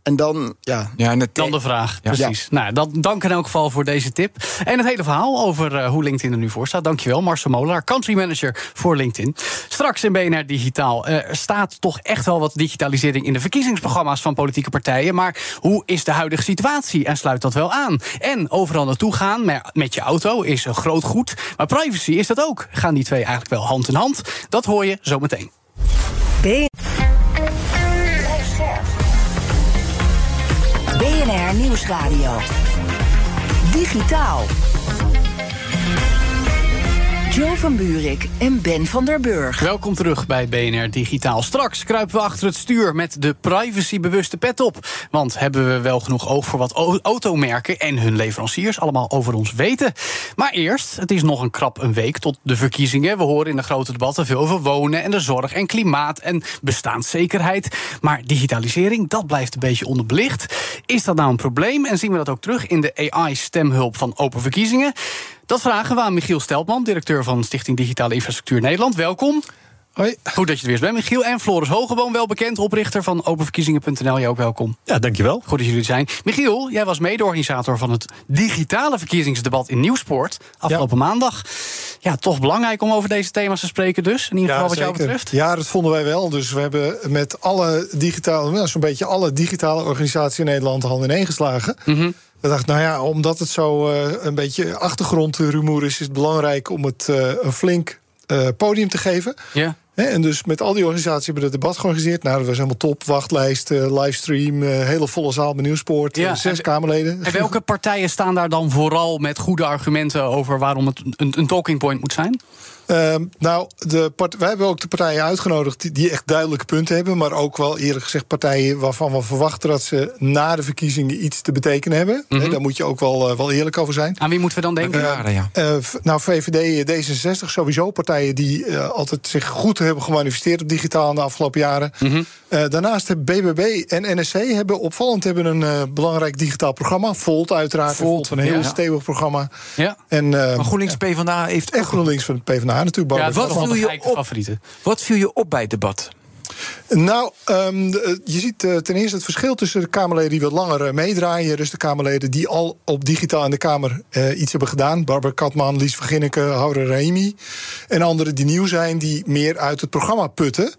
Speaker 6: En dan, ja,
Speaker 5: Ja, en het
Speaker 4: Dan de vraag, precies. Nou, dat, dank in elk geval voor deze tip. En het hele verhaal over eh, hoe LinkedIn er nu voor staat. Dankjewel, Marcel Molenaar, country manager voor LinkedIn. Straks in BNR Digitaal. Eh, er staat toch echt wel wat digitalisering in de verkiezingsprogramma's van politieke partijen. Maar hoe is de huidige situatie en sluit dat wel aan? En overal naartoe gaan met- met je auto is een groot goed. Maar privacy is dat ook. Gaan die twee eigenlijk wel hand in hand? Dat hoor je zometeen.
Speaker 2: BNR
Speaker 3: Nieuwsradio. Digitaal. Joe van Buurik en Ben van der Burg.
Speaker 4: Welkom terug bij BNR Digitaal. Straks kruipen we achter het stuur met de privacybewuste pet op. Want hebben we wel genoeg oog voor wat au- automerken en hun leveranciers allemaal over ons weten? Maar eerst, het is nog een krap een week tot de verkiezingen. We horen in de grote debatten veel over wonen en de zorg en klimaat en bestaanszekerheid. Maar digitalisering, dat blijft een beetje onderbelicht. Is dat nou een probleem? En zien we dat ook terug in de AI-stemhulp van Open Verkiezingen? Dat vragen we aan Michiel Steltman, directeur van Stichting Digitale Infrastructuur Nederland. Welkom.
Speaker 7: Hoi.
Speaker 4: Goed dat je er weer bent, Michiel. En Floris Hogeboom, wel bekend, oprichter van openverkiezingen.nl. Jij ook welkom.
Speaker 7: Ja, dankjewel.
Speaker 4: Goed dat jullie er zijn. Michiel, jij was mede-organisator van het digitale verkiezingsdebat in Nieuwsport afgelopen maandag. Ja, toch belangrijk om over deze thema's te spreken dus. In ieder geval wat jou betreft.
Speaker 7: Ja, dat vonden wij wel. Dus we hebben met alle digitale, nou, zo'n beetje alle digitale organisaties in Nederland handen in één geslagen.
Speaker 4: Mhm.
Speaker 7: We dachten, nou ja, omdat het zo eh, een beetje achtergrondrumoer is, is het belangrijk om het eh, een flink eh, podium te geven.
Speaker 4: Ja.
Speaker 7: En dus met al die organisaties hebben we het debat georganiseerd. Nou, dat was helemaal top. Wachtlijst, livestream, hele volle zaal bij.
Speaker 4: Ja,
Speaker 7: eh, zes
Speaker 4: en-
Speaker 7: Kamerleden.
Speaker 4: En welke partijen staan daar dan vooral met goede argumenten over waarom het een, een talking point moet zijn?
Speaker 7: Ehm, nou, de part- wij hebben ook de partijen uitgenodigd die, die echt duidelijke punten hebben. Maar ook wel eerlijk gezegd partijen waarvan we verwachten dat ze na de verkiezingen iets te betekenen hebben. Hè, daar moet je ook wel, eh, wel eerlijk over zijn.
Speaker 4: Aan wie moeten we dan denken?
Speaker 5: Ja, ja.
Speaker 7: Eh, v- nou, VVD, D66 sowieso. Partijen die eh, altijd zich goed hebben gemanifesteerd op digitaal in de afgelopen jaren.
Speaker 4: Mhm.
Speaker 7: Eh, daarnaast hebben BBB en NSC hebben opvallend hebben een eh, belangrijk digitaal programma. Volt uiteraard.
Speaker 5: Volt,
Speaker 7: Volt, een heel
Speaker 5: ja.
Speaker 7: stevig programma.
Speaker 4: Ja.
Speaker 7: En, eh,
Speaker 5: Maar GroenLinks PvdA heeft echt
Speaker 7: GroenLinks van PvdA natuurlijk.
Speaker 4: Ja,
Speaker 5: wat viel je op?
Speaker 4: favorieten.
Speaker 5: Wat viel je op bij het debat?
Speaker 7: Nou, ehm, de- je ziet eh, ten eerste het verschil tussen de Kamerleden die wat langer eh, meedraaien. Dus de Kamerleden die al op digitaal in de Kamer eh, iets hebben gedaan. Barbara Katman, Lies van Ginneke, Haure Raimi. En anderen die nieuw zijn, die meer uit het programma putten.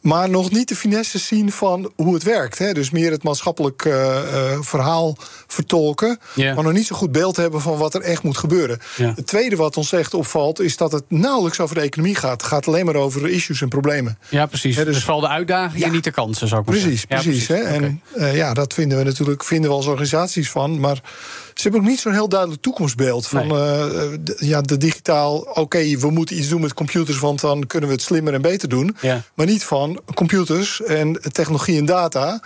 Speaker 7: Maar nog niet de finesse zien van hoe het werkt. Hè. Dus meer het maatschappelijk eh, eh, verhaal vertolken. Maar nog niet zo goed beeld hebben van wat er echt moet gebeuren. Het tweede wat ons echt opvalt, is dat het nauwelijks over de economie gaat. Het gaat alleen maar over issues en problemen.
Speaker 4: Ja, precies.
Speaker 7: Dus-
Speaker 4: dus vooral de de uitdagingen,
Speaker 5: Ja.
Speaker 4: niet de kansen, zou ik
Speaker 7: Precies,
Speaker 4: zeggen. Ja,
Speaker 7: precies. hè. En eh, ja, dat vinden we natuurlijk vinden we als organisaties van. Maar ze hebben ook niet zo'n heel duidelijk toekomstbeeld. Van
Speaker 4: Nee.
Speaker 7: eh, ja, de digitaal, oké, we moeten iets doen met computers, want dan kunnen we het slimmer en beter doen.
Speaker 4: Ja.
Speaker 7: Maar niet van computers en technologie en data.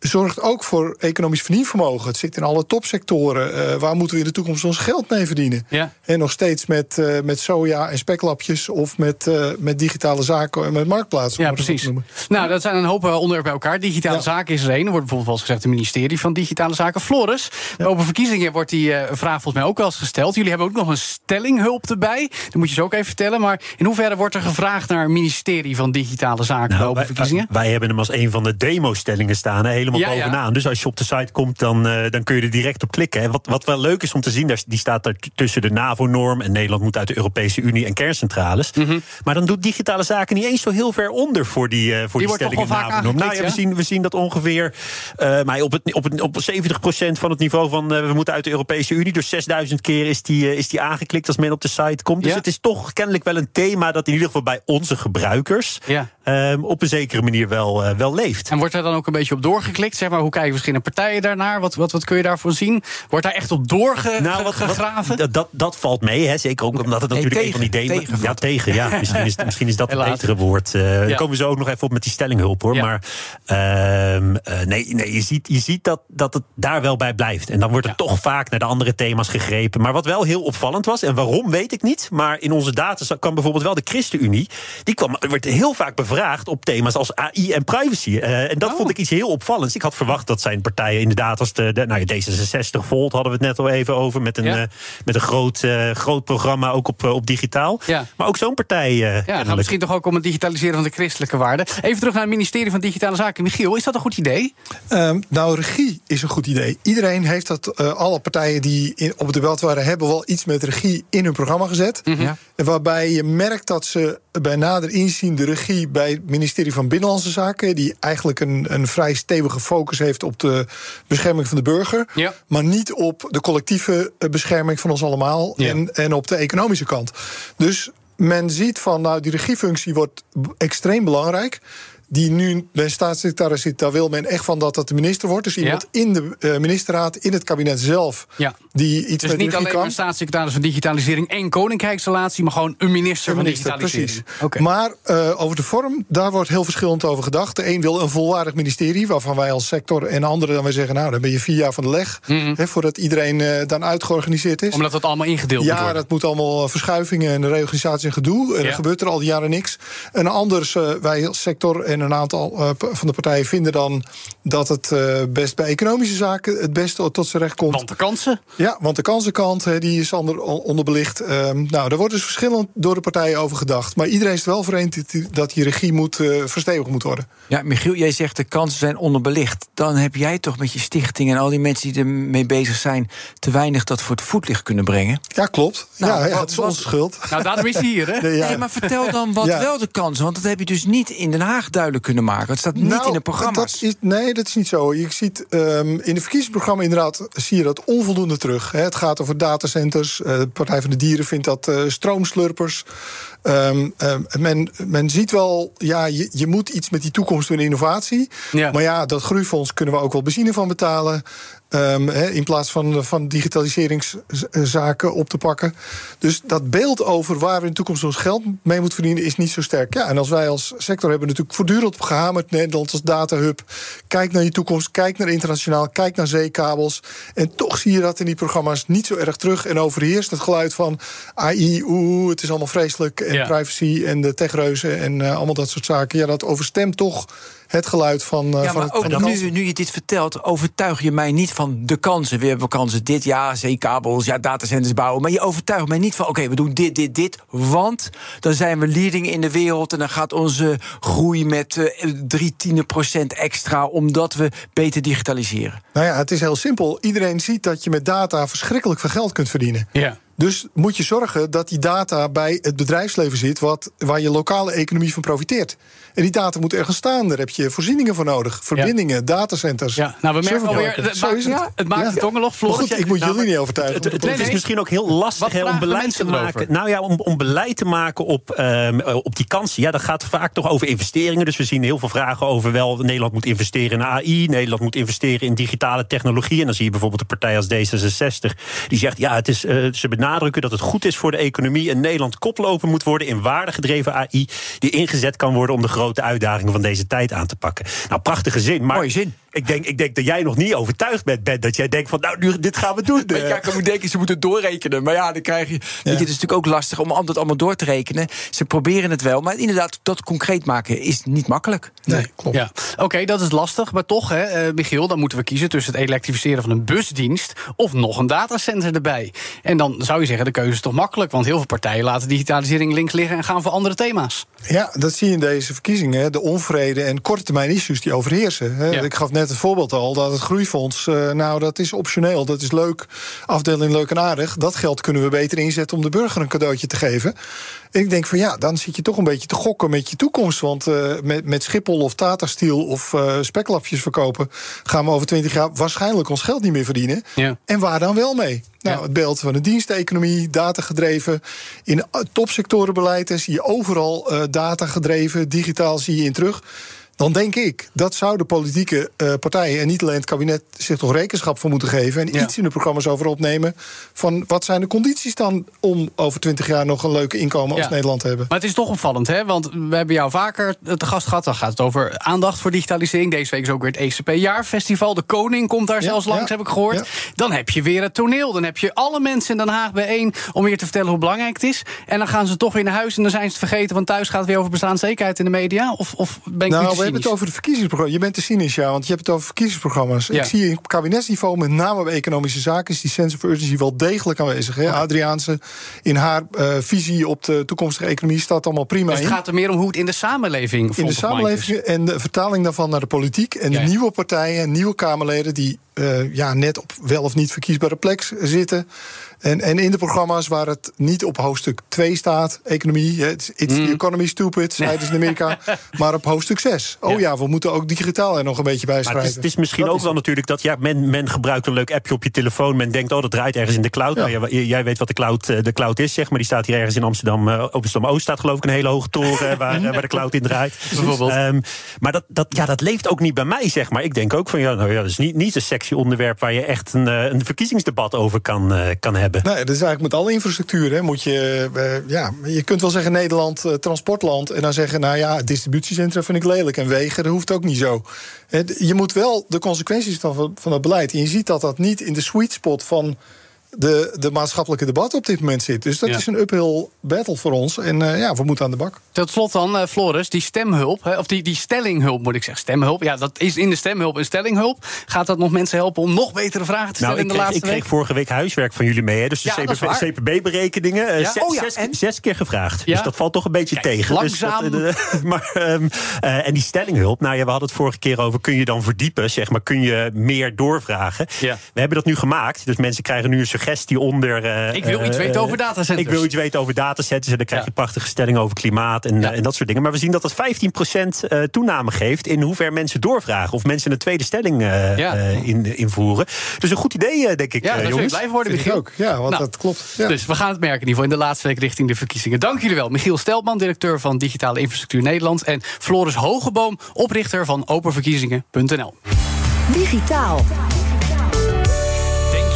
Speaker 7: Zorgt ook voor economisch verdienvermogen. Het zit in alle topsectoren. Eh, waar moeten we in de toekomst ons geld mee verdienen?
Speaker 4: Ja.
Speaker 7: En nog steeds met, eh, met soja en speklapjes of met, eh, met digitale zaken en met marktplaatsen.
Speaker 4: Ja, precies. Nou, dat zijn een hoop onderwerpen bij elkaar. Digitale
Speaker 7: Ja.
Speaker 4: zaken is er één. Er wordt bijvoorbeeld wel eens gezegd het ministerie van Digitale Zaken. Floris, bij open verkiezingen wordt die eh, vraag volgens mij ook wel eens gesteld. Jullie hebben ook nog een stellinghulp erbij. Dat moet je zo ook even vertellen. Maar in hoeverre wordt er gevraagd naar het ministerie van Digitale Zaken bij
Speaker 8: Nou,
Speaker 4: open
Speaker 8: wij,
Speaker 4: verkiezingen?
Speaker 8: wij hebben hem als een van de demo-stellingen staan, hè, helemaal
Speaker 4: Ja, ja.
Speaker 8: bovenaan. Dus als je op de site komt, dan, eh, dan kun je er direct op klikken. En wat, wat wel leuk is om te zien, daar, die staat daar tussen de NAVO-norm... en Nederland moet uit de Europese Unie en kerncentrales.
Speaker 4: Mhm.
Speaker 8: Maar dan doet digitale zaken niet eens zo heel ver onder... voor die, eh, voor die, stelling NAVO-norm. Nou ja, we, zien, we zien dat ongeveer eh, maar op, het, op, het, op 70% van het niveau van... we moeten uit de Europese Unie. Dus 6000 keer is die, is die aangeklikt als men op de site komt. Dus
Speaker 4: Ja.
Speaker 8: het is toch kennelijk wel een thema... dat in ieder geval bij onze gebruikers... Ehm, op een zekere manier wel, wel leeft.
Speaker 4: En wordt daar dan ook een beetje op doorgeklikt? Zeg maar, hoe kijken verschillende partijen daarnaar? Wat, wat, wat kun je daarvoor zien? Wordt daar echt op doorgegraven?
Speaker 8: Nou, wat, wat- dat, dat, valt mee, hè? zeker ook omdat het
Speaker 5: Nee,
Speaker 8: natuurlijk een van die demo...
Speaker 5: tegen
Speaker 8: ja, tegen, ja. Misschien is, [LAUGHS] misschien is dat het betere woord.
Speaker 4: Ja.
Speaker 8: Daar komen we zo ook nog even op met die stellinghulp, hoor.
Speaker 4: Ja.
Speaker 8: Maar ehm, eh, nee, nee, je ziet, je ziet dat, dat het daar wel bij blijft. En dan wordt er
Speaker 4: Ja.
Speaker 8: toch vaak naar de andere thema's gegrepen. Maar wat wel heel opvallend was, en waarom weet ik niet... maar in onze data kwam bijvoorbeeld wel de ChristenUnie... die kwam, werd heel vaak bevraagd op thema's als AI en privacy. Eh, en dat
Speaker 4: Oh.
Speaker 8: vond ik iets heel opvallends. Ik had verwacht dat zijn partijen inderdaad als de, de nou ja, D66 Volt hadden we het net al even over... met een,
Speaker 4: Ja.
Speaker 8: eh, met een groot, eh, groot programma, ook op, eh, op digitaal.
Speaker 4: Ja.
Speaker 8: Maar ook zo'n partij.
Speaker 4: Ja, het gaat
Speaker 8: kennelijk.
Speaker 4: misschien toch ook om het digitaliseren van de christelijke waarden. Even terug naar het ministerie van Digitale Zaken. Michiel, is dat een goed idee?
Speaker 7: Ehm, nou, regie is een goed idee. Iedereen heeft dat, alle partijen die in, op het debat waren, hebben wel iets met regie in hun programma gezet.
Speaker 5: Ja.
Speaker 7: En Waarbij je merkt dat ze bij nader inzien de regie bij het ministerie van Binnenlandse Zaken, die eigenlijk een, een vrij stevige focus heeft op de bescherming van de burger,
Speaker 4: Ja.
Speaker 7: maar niet op de collectieve eh, bescherming van ons allemaal
Speaker 4: Ja.
Speaker 7: en, en op de economische kant. Dus men ziet van, nou, die regiefunctie wordt extreem belangrijk. Die nu bij een staatssecretaris zit, daar wil men echt van dat dat de minister wordt. Dus iemand in de eh, ministerraad, in het kabinet zelf,
Speaker 4: Ja.
Speaker 7: die iets
Speaker 4: Dus
Speaker 7: met
Speaker 4: niet alleen
Speaker 7: kan.
Speaker 4: maar staatssecretaris van Digitalisering en Koninkrijksrelatie, maar gewoon een minister van
Speaker 7: Minister,
Speaker 4: Digitalisering.
Speaker 7: precies. Maar eh, over de vorm, daar wordt heel verschillend over gedacht. De een wil een volwaardig ministerie, waarvan wij als sector en anderen dan weer zeggen: Nou, dan ben je vier jaar van de leg. hè, voordat iedereen eh, dan uitgeorganiseerd is.
Speaker 4: Mhm. Omdat het allemaal ingedeeld moet
Speaker 7: Ja, dat moet allemaal verschuivingen en reorganisatie en gedoe. En
Speaker 4: Ja.
Speaker 7: er gebeurt er al die jaren niks. En anders, wij als sector en een aantal eh, van de partijen vinden dan dat het eh, best bij economische zaken het beste tot zijn recht komt.
Speaker 4: Want de kansen.
Speaker 7: Ja, want de kansenkant hè, die is ander, onderbelicht. Ehm, nou, daar wordt dus verschillend door de partijen over gedacht. Maar iedereen is het wel vereend dat die- dat regie moet, eh, verstevigd moet worden.
Speaker 5: Ja, Michiel, jij zegt de kansen zijn onderbelicht. Dan heb jij toch met je stichting en al die mensen die ermee bezig zijn... te weinig dat voor het voetlicht kunnen brengen.
Speaker 7: Ja, klopt.
Speaker 5: Nou,
Speaker 7: ja, het is
Speaker 5: wat-
Speaker 7: onze schuld.
Speaker 4: Nou, daarom is hij hier, hè? [LAUGHS]
Speaker 7: Nee, ja.
Speaker 5: Nee, maar vertel dan wat
Speaker 7: Ja.
Speaker 5: wel de kansen. Want dat heb je dus niet in Den Haag duidelijk kunnen maken. Het staat niet
Speaker 7: Nou,
Speaker 5: in de programma's.
Speaker 7: Dat is, nee, dat is niet zo. Je ziet ehm, in de verkiezingsprogramma inderdaad zie je dat onvoldoende terug. Hè. Het gaat over datacenters. eh, de Partij van de Dieren vindt dat eh, stroomslurpers. Ehm, ehm, men, men ziet wel, ja, je, je moet iets met die toekomst doen, innovatie.
Speaker 4: Ja.
Speaker 7: Maar ja, dat groeifonds kunnen we ook wel benzine van betalen. Ehm, in plaats van, van digitaliseringszaken op te pakken. Dus dat beeld over waar we in de toekomst ons geld mee moeten verdienen, is niet zo sterk. Ja, en als wij als sector hebben natuurlijk voortdurend op gehamerd, Nederland als datahub. Kijk naar je toekomst, kijk naar internationaal, kijk naar zeekabels. En toch zie je dat in die programma's niet zo erg terug. En overheerst het geluid van AI, oeh, het is allemaal vreselijk. En
Speaker 4: Ja.
Speaker 7: privacy en de techreuzen en eh, allemaal dat soort zaken. Ja, dat overstemt toch het geluid van, eh,
Speaker 5: Ja,
Speaker 7: van
Speaker 5: maar
Speaker 7: het
Speaker 5: ook
Speaker 7: van
Speaker 5: nu, nu je dit vertelt, overtuig je mij niet van de kansen. We hebben kansen dit, ja, zeekabels, ja, datacenters bouwen. Maar je overtuigt mij niet van, oké, we doen dit, dit, dit. Want dan zijn we leading in de wereld... en dan gaat onze groei met eh, drie tiende procent extra... omdat we beter digitaliseren.
Speaker 7: Nou ja, het is heel simpel. Iedereen ziet dat je met data verschrikkelijk veel geld kunt verdienen.
Speaker 4: Ja.
Speaker 7: Dus moet je zorgen dat die data bij het bedrijfsleven zit... Wat, waar je lokale economie van profiteert. En die data moet ergens staan. Daar heb je voorzieningen voor nodig. Verbindingen, datacenters.
Speaker 4: Ja, nou, we merken alweer, het
Speaker 7: Zo
Speaker 4: maakt,
Speaker 7: is het.
Speaker 4: het maakt
Speaker 7: Ja.
Speaker 4: het ongelog. Floris,
Speaker 7: goed, ik moet
Speaker 4: Nou,
Speaker 7: jullie niet overtuigen.
Speaker 8: Het, het, het is
Speaker 4: nee.
Speaker 8: misschien ook heel lastig hè, om beleid te maken.
Speaker 4: erover?
Speaker 8: Nou ja, om, om beleid te maken op, ehm, eh, op die kansen. Ja, dat gaat vaak toch over investeringen. Dus we zien heel veel vragen over wel. Nederland moet investeren in AI. Nederland moet investeren in digitale technologie. En dan zie je bijvoorbeeld een partij als D66. Die zegt ja, het is, eh, ze benadrukken dat het goed is voor de economie. En Nederland koploper moet worden in waardegedreven AI. Die ingezet kan worden om de grote uitdagingen van deze tijd aan te pakken. Nou, prachtige zin. Maar
Speaker 5: Mooie zin.
Speaker 8: Ik denk, ik denk dat jij nog niet overtuigd bent, Ben. Dat jij denkt van nou, nu, dit gaan we doen.
Speaker 5: Je, ja, ik moet denken, ze moeten doorrekenen. Maar ja, dan krijg je. Weet je, het is natuurlijk ook lastig om dat allemaal door te rekenen. Ze proberen het wel, maar inderdaad, dat concreet maken is niet makkelijk.
Speaker 7: Nee, klopt.
Speaker 4: Ja, oké, dat is lastig. Maar toch, hè, eh, Michiel, dan moeten we kiezen tussen het elektrificeren van een busdienst of nog een datacenter erbij. En dan zou je zeggen, de keuze is toch makkelijk. Want heel veel partijen laten digitalisering links liggen en gaan voor andere thema's.
Speaker 7: Ja, dat zie je in deze verkiezingen. hè. De onvrede en korte termijn issues die overheersen. hè.
Speaker 4: Ja.
Speaker 7: Ik gaf net het voorbeeld al dat het groeifonds, eh, nou dat is optioneel, dat is leuk, afdeling leuk en aardig. Dat geld kunnen we beter inzetten om de burger een cadeautje te geven. En ik denk van ja, dan zit je toch een beetje te gokken met je toekomst. Want eh, met, met Schiphol of Tata Steel of eh speklapjes verkopen, gaan we over twintig jaar waarschijnlijk ons geld niet meer verdienen.
Speaker 4: Ja.
Speaker 7: En waar dan wel mee? Nou,
Speaker 4: Ja.
Speaker 7: het beeld van de diensteconomie, datagedreven. In eh, topsectorenbeleid zie je overal eh datagedreven, digitaal zie je in terug. Dan denk ik, dat zouden politieke eh, partijen en niet alleen het kabinet zich toch rekenschap voor moeten geven. En
Speaker 4: Ja.
Speaker 7: iets in de programma's over opnemen. Van wat zijn de condities dan om over twintig jaar nog een leuke inkomen als
Speaker 4: Ja.
Speaker 7: Nederland te hebben?
Speaker 4: Maar het is toch opvallend, hè? Want we hebben jou vaker te gast gehad. Dan gaat het over aandacht voor digitalisering. Deze week is ook weer het ECP-jaarfestival. De Koning komt daar
Speaker 7: Ja,
Speaker 4: zelfs langs, heb ik gehoord. Dan heb je weer het toneel. Dan heb je alle mensen in Den Haag bijeen om weer te vertellen hoe belangrijk het is. En dan gaan ze toch weer naar huis en dan zijn ze het vergeten. Want thuis gaat het weer over bestaanszekerheid in de media. Of, of ben ik
Speaker 7: Nou, hebben het over de verkiezingsprogramma's. Je bent te cynisch, ja, want je hebt het over verkiezingsprogramma's.
Speaker 4: Ja.
Speaker 7: Ik zie op kabinetsniveau, met name bij economische zaken, is die sense of urgency wel degelijk aanwezig. Hè? Adriaanse in haar eh, visie op de toekomstige economie staat allemaal prima
Speaker 4: Dus het
Speaker 7: in.
Speaker 4: gaat er meer om hoe het in de samenleving
Speaker 7: in de samenleving en de vertaling daarvan naar de politiek. En
Speaker 4: Ja,
Speaker 7: de nieuwe partijen, nieuwe Kamerleden die eh, ja, net op wel of niet verkiesbare plek zitten. En, en in de programma's waar het niet op hoofdstuk 2 staat, economie, it's, it's
Speaker 4: Mm.
Speaker 7: the economy stupid, zeiden ze in Amerika, [LAUGHS] maar op hoofdstuk 6. Oh
Speaker 8: Ja.
Speaker 7: ja. we moeten ook digitaal er nog een beetje bij
Speaker 8: Maar
Speaker 7: schrijven.
Speaker 8: het is, het is misschien
Speaker 7: Dat
Speaker 8: ook
Speaker 7: is
Speaker 8: wel natuurlijk dat ja, men, men gebruikt een leuk appje op je telefoon. Men denkt, oh, dat draait ergens in de cloud.
Speaker 7: Ja.
Speaker 8: Nou, jij, jij weet wat de cloud, eh, de cloud is, zeg maar. Die staat hier ergens in Amsterdam. eh Amsterdam Oost staat geloof ik een hele hoge toren eh, waar, waar de cloud in draait. [LAUGHS]
Speaker 4: Bijvoorbeeld.
Speaker 8: Ehm, maar dat, dat, ja, dat leeft ook niet bij mij, zeg maar. Ik denk ook van ja, nou ja, dat is niet, niet een sexy onderwerp waar je echt een, een verkiezingsdebat over kan, kan hebben.
Speaker 7: Nee, dat is eigenlijk met alle infrastructuur. Hè, moet je, eh, ja, je kunt wel zeggen Nederland eh, transportland. En dan zeggen, nou ja, distributiecentra vind ik lelijk. En wegen, dat hoeft ook niet zo. Je moet wel de consequenties van, van het beleid. En je ziet dat dat niet in de sweet spot van de, de maatschappelijke debat op dit moment zit. Dus dat
Speaker 4: Ja.
Speaker 7: is een uphill battle voor ons. En eh, ja, we moeten aan de bak.
Speaker 4: Tot slot dan, eh, Floris, die stemhulp, hè, of die, die stellinghulp moet ik zeggen. Stemhulp, ja, dat is in de stemhulp een stellinghulp. Gaat dat nog mensen helpen om nog betere vragen te stellen
Speaker 8: Nou, ik
Speaker 4: in de
Speaker 8: kreeg, ik
Speaker 4: laatste
Speaker 8: kreeg
Speaker 4: week?
Speaker 8: vorige week huiswerk van jullie mee. Hè? Dus de
Speaker 4: Ja.
Speaker 8: CPB-berekeningen. eh,
Speaker 4: Ja?
Speaker 8: zes,
Speaker 4: Oh ja,
Speaker 8: zes,
Speaker 4: en?
Speaker 8: zes keer gevraagd.
Speaker 4: Ja?
Speaker 8: Dus dat valt toch een beetje
Speaker 4: Kijk,
Speaker 8: tegen.
Speaker 4: langzaam.
Speaker 8: Dus dat, [LAUGHS] maar, ehm, eh, en die stellinghulp, nou ja, we hadden het vorige keer over... kun je dan verdiepen, zeg maar, kun je meer doorvragen?
Speaker 4: Ja.
Speaker 8: We hebben dat nu gemaakt. Dus mensen krijgen nu een suggestie onder... eh,
Speaker 4: Ik wil iets
Speaker 8: eh,
Speaker 4: weten over datacenters.
Speaker 8: Ik wil iets weten over datacenters. En dan krijg je
Speaker 4: Ja.
Speaker 8: prachtige stellingen over klimaat en,
Speaker 4: Ja.
Speaker 8: eh, en dat soort dingen. Maar we zien dat dat 15% eh, toename geeft... in hoe ver mensen doorvragen. Of mensen een tweede stelling eh,
Speaker 4: Ja.
Speaker 8: eh, in, invoeren. Dus een goed idee, eh, denk ik,
Speaker 4: Ja,
Speaker 8: eh,
Speaker 4: daar zul je
Speaker 8: jongens.
Speaker 4: blij van worden, Michiel.
Speaker 7: ook. Ja, want
Speaker 4: Nou,
Speaker 7: dat klopt. Ja.
Speaker 4: Dus we gaan het merken in ieder geval in de laatste week richting de verkiezingen. Dank jullie wel. Michiel Steltman, directeur van Digitale Infrastructuur Nederland. En Floris Hogeboom, oprichter van openverkiezingen.nl.
Speaker 3: Digitaal.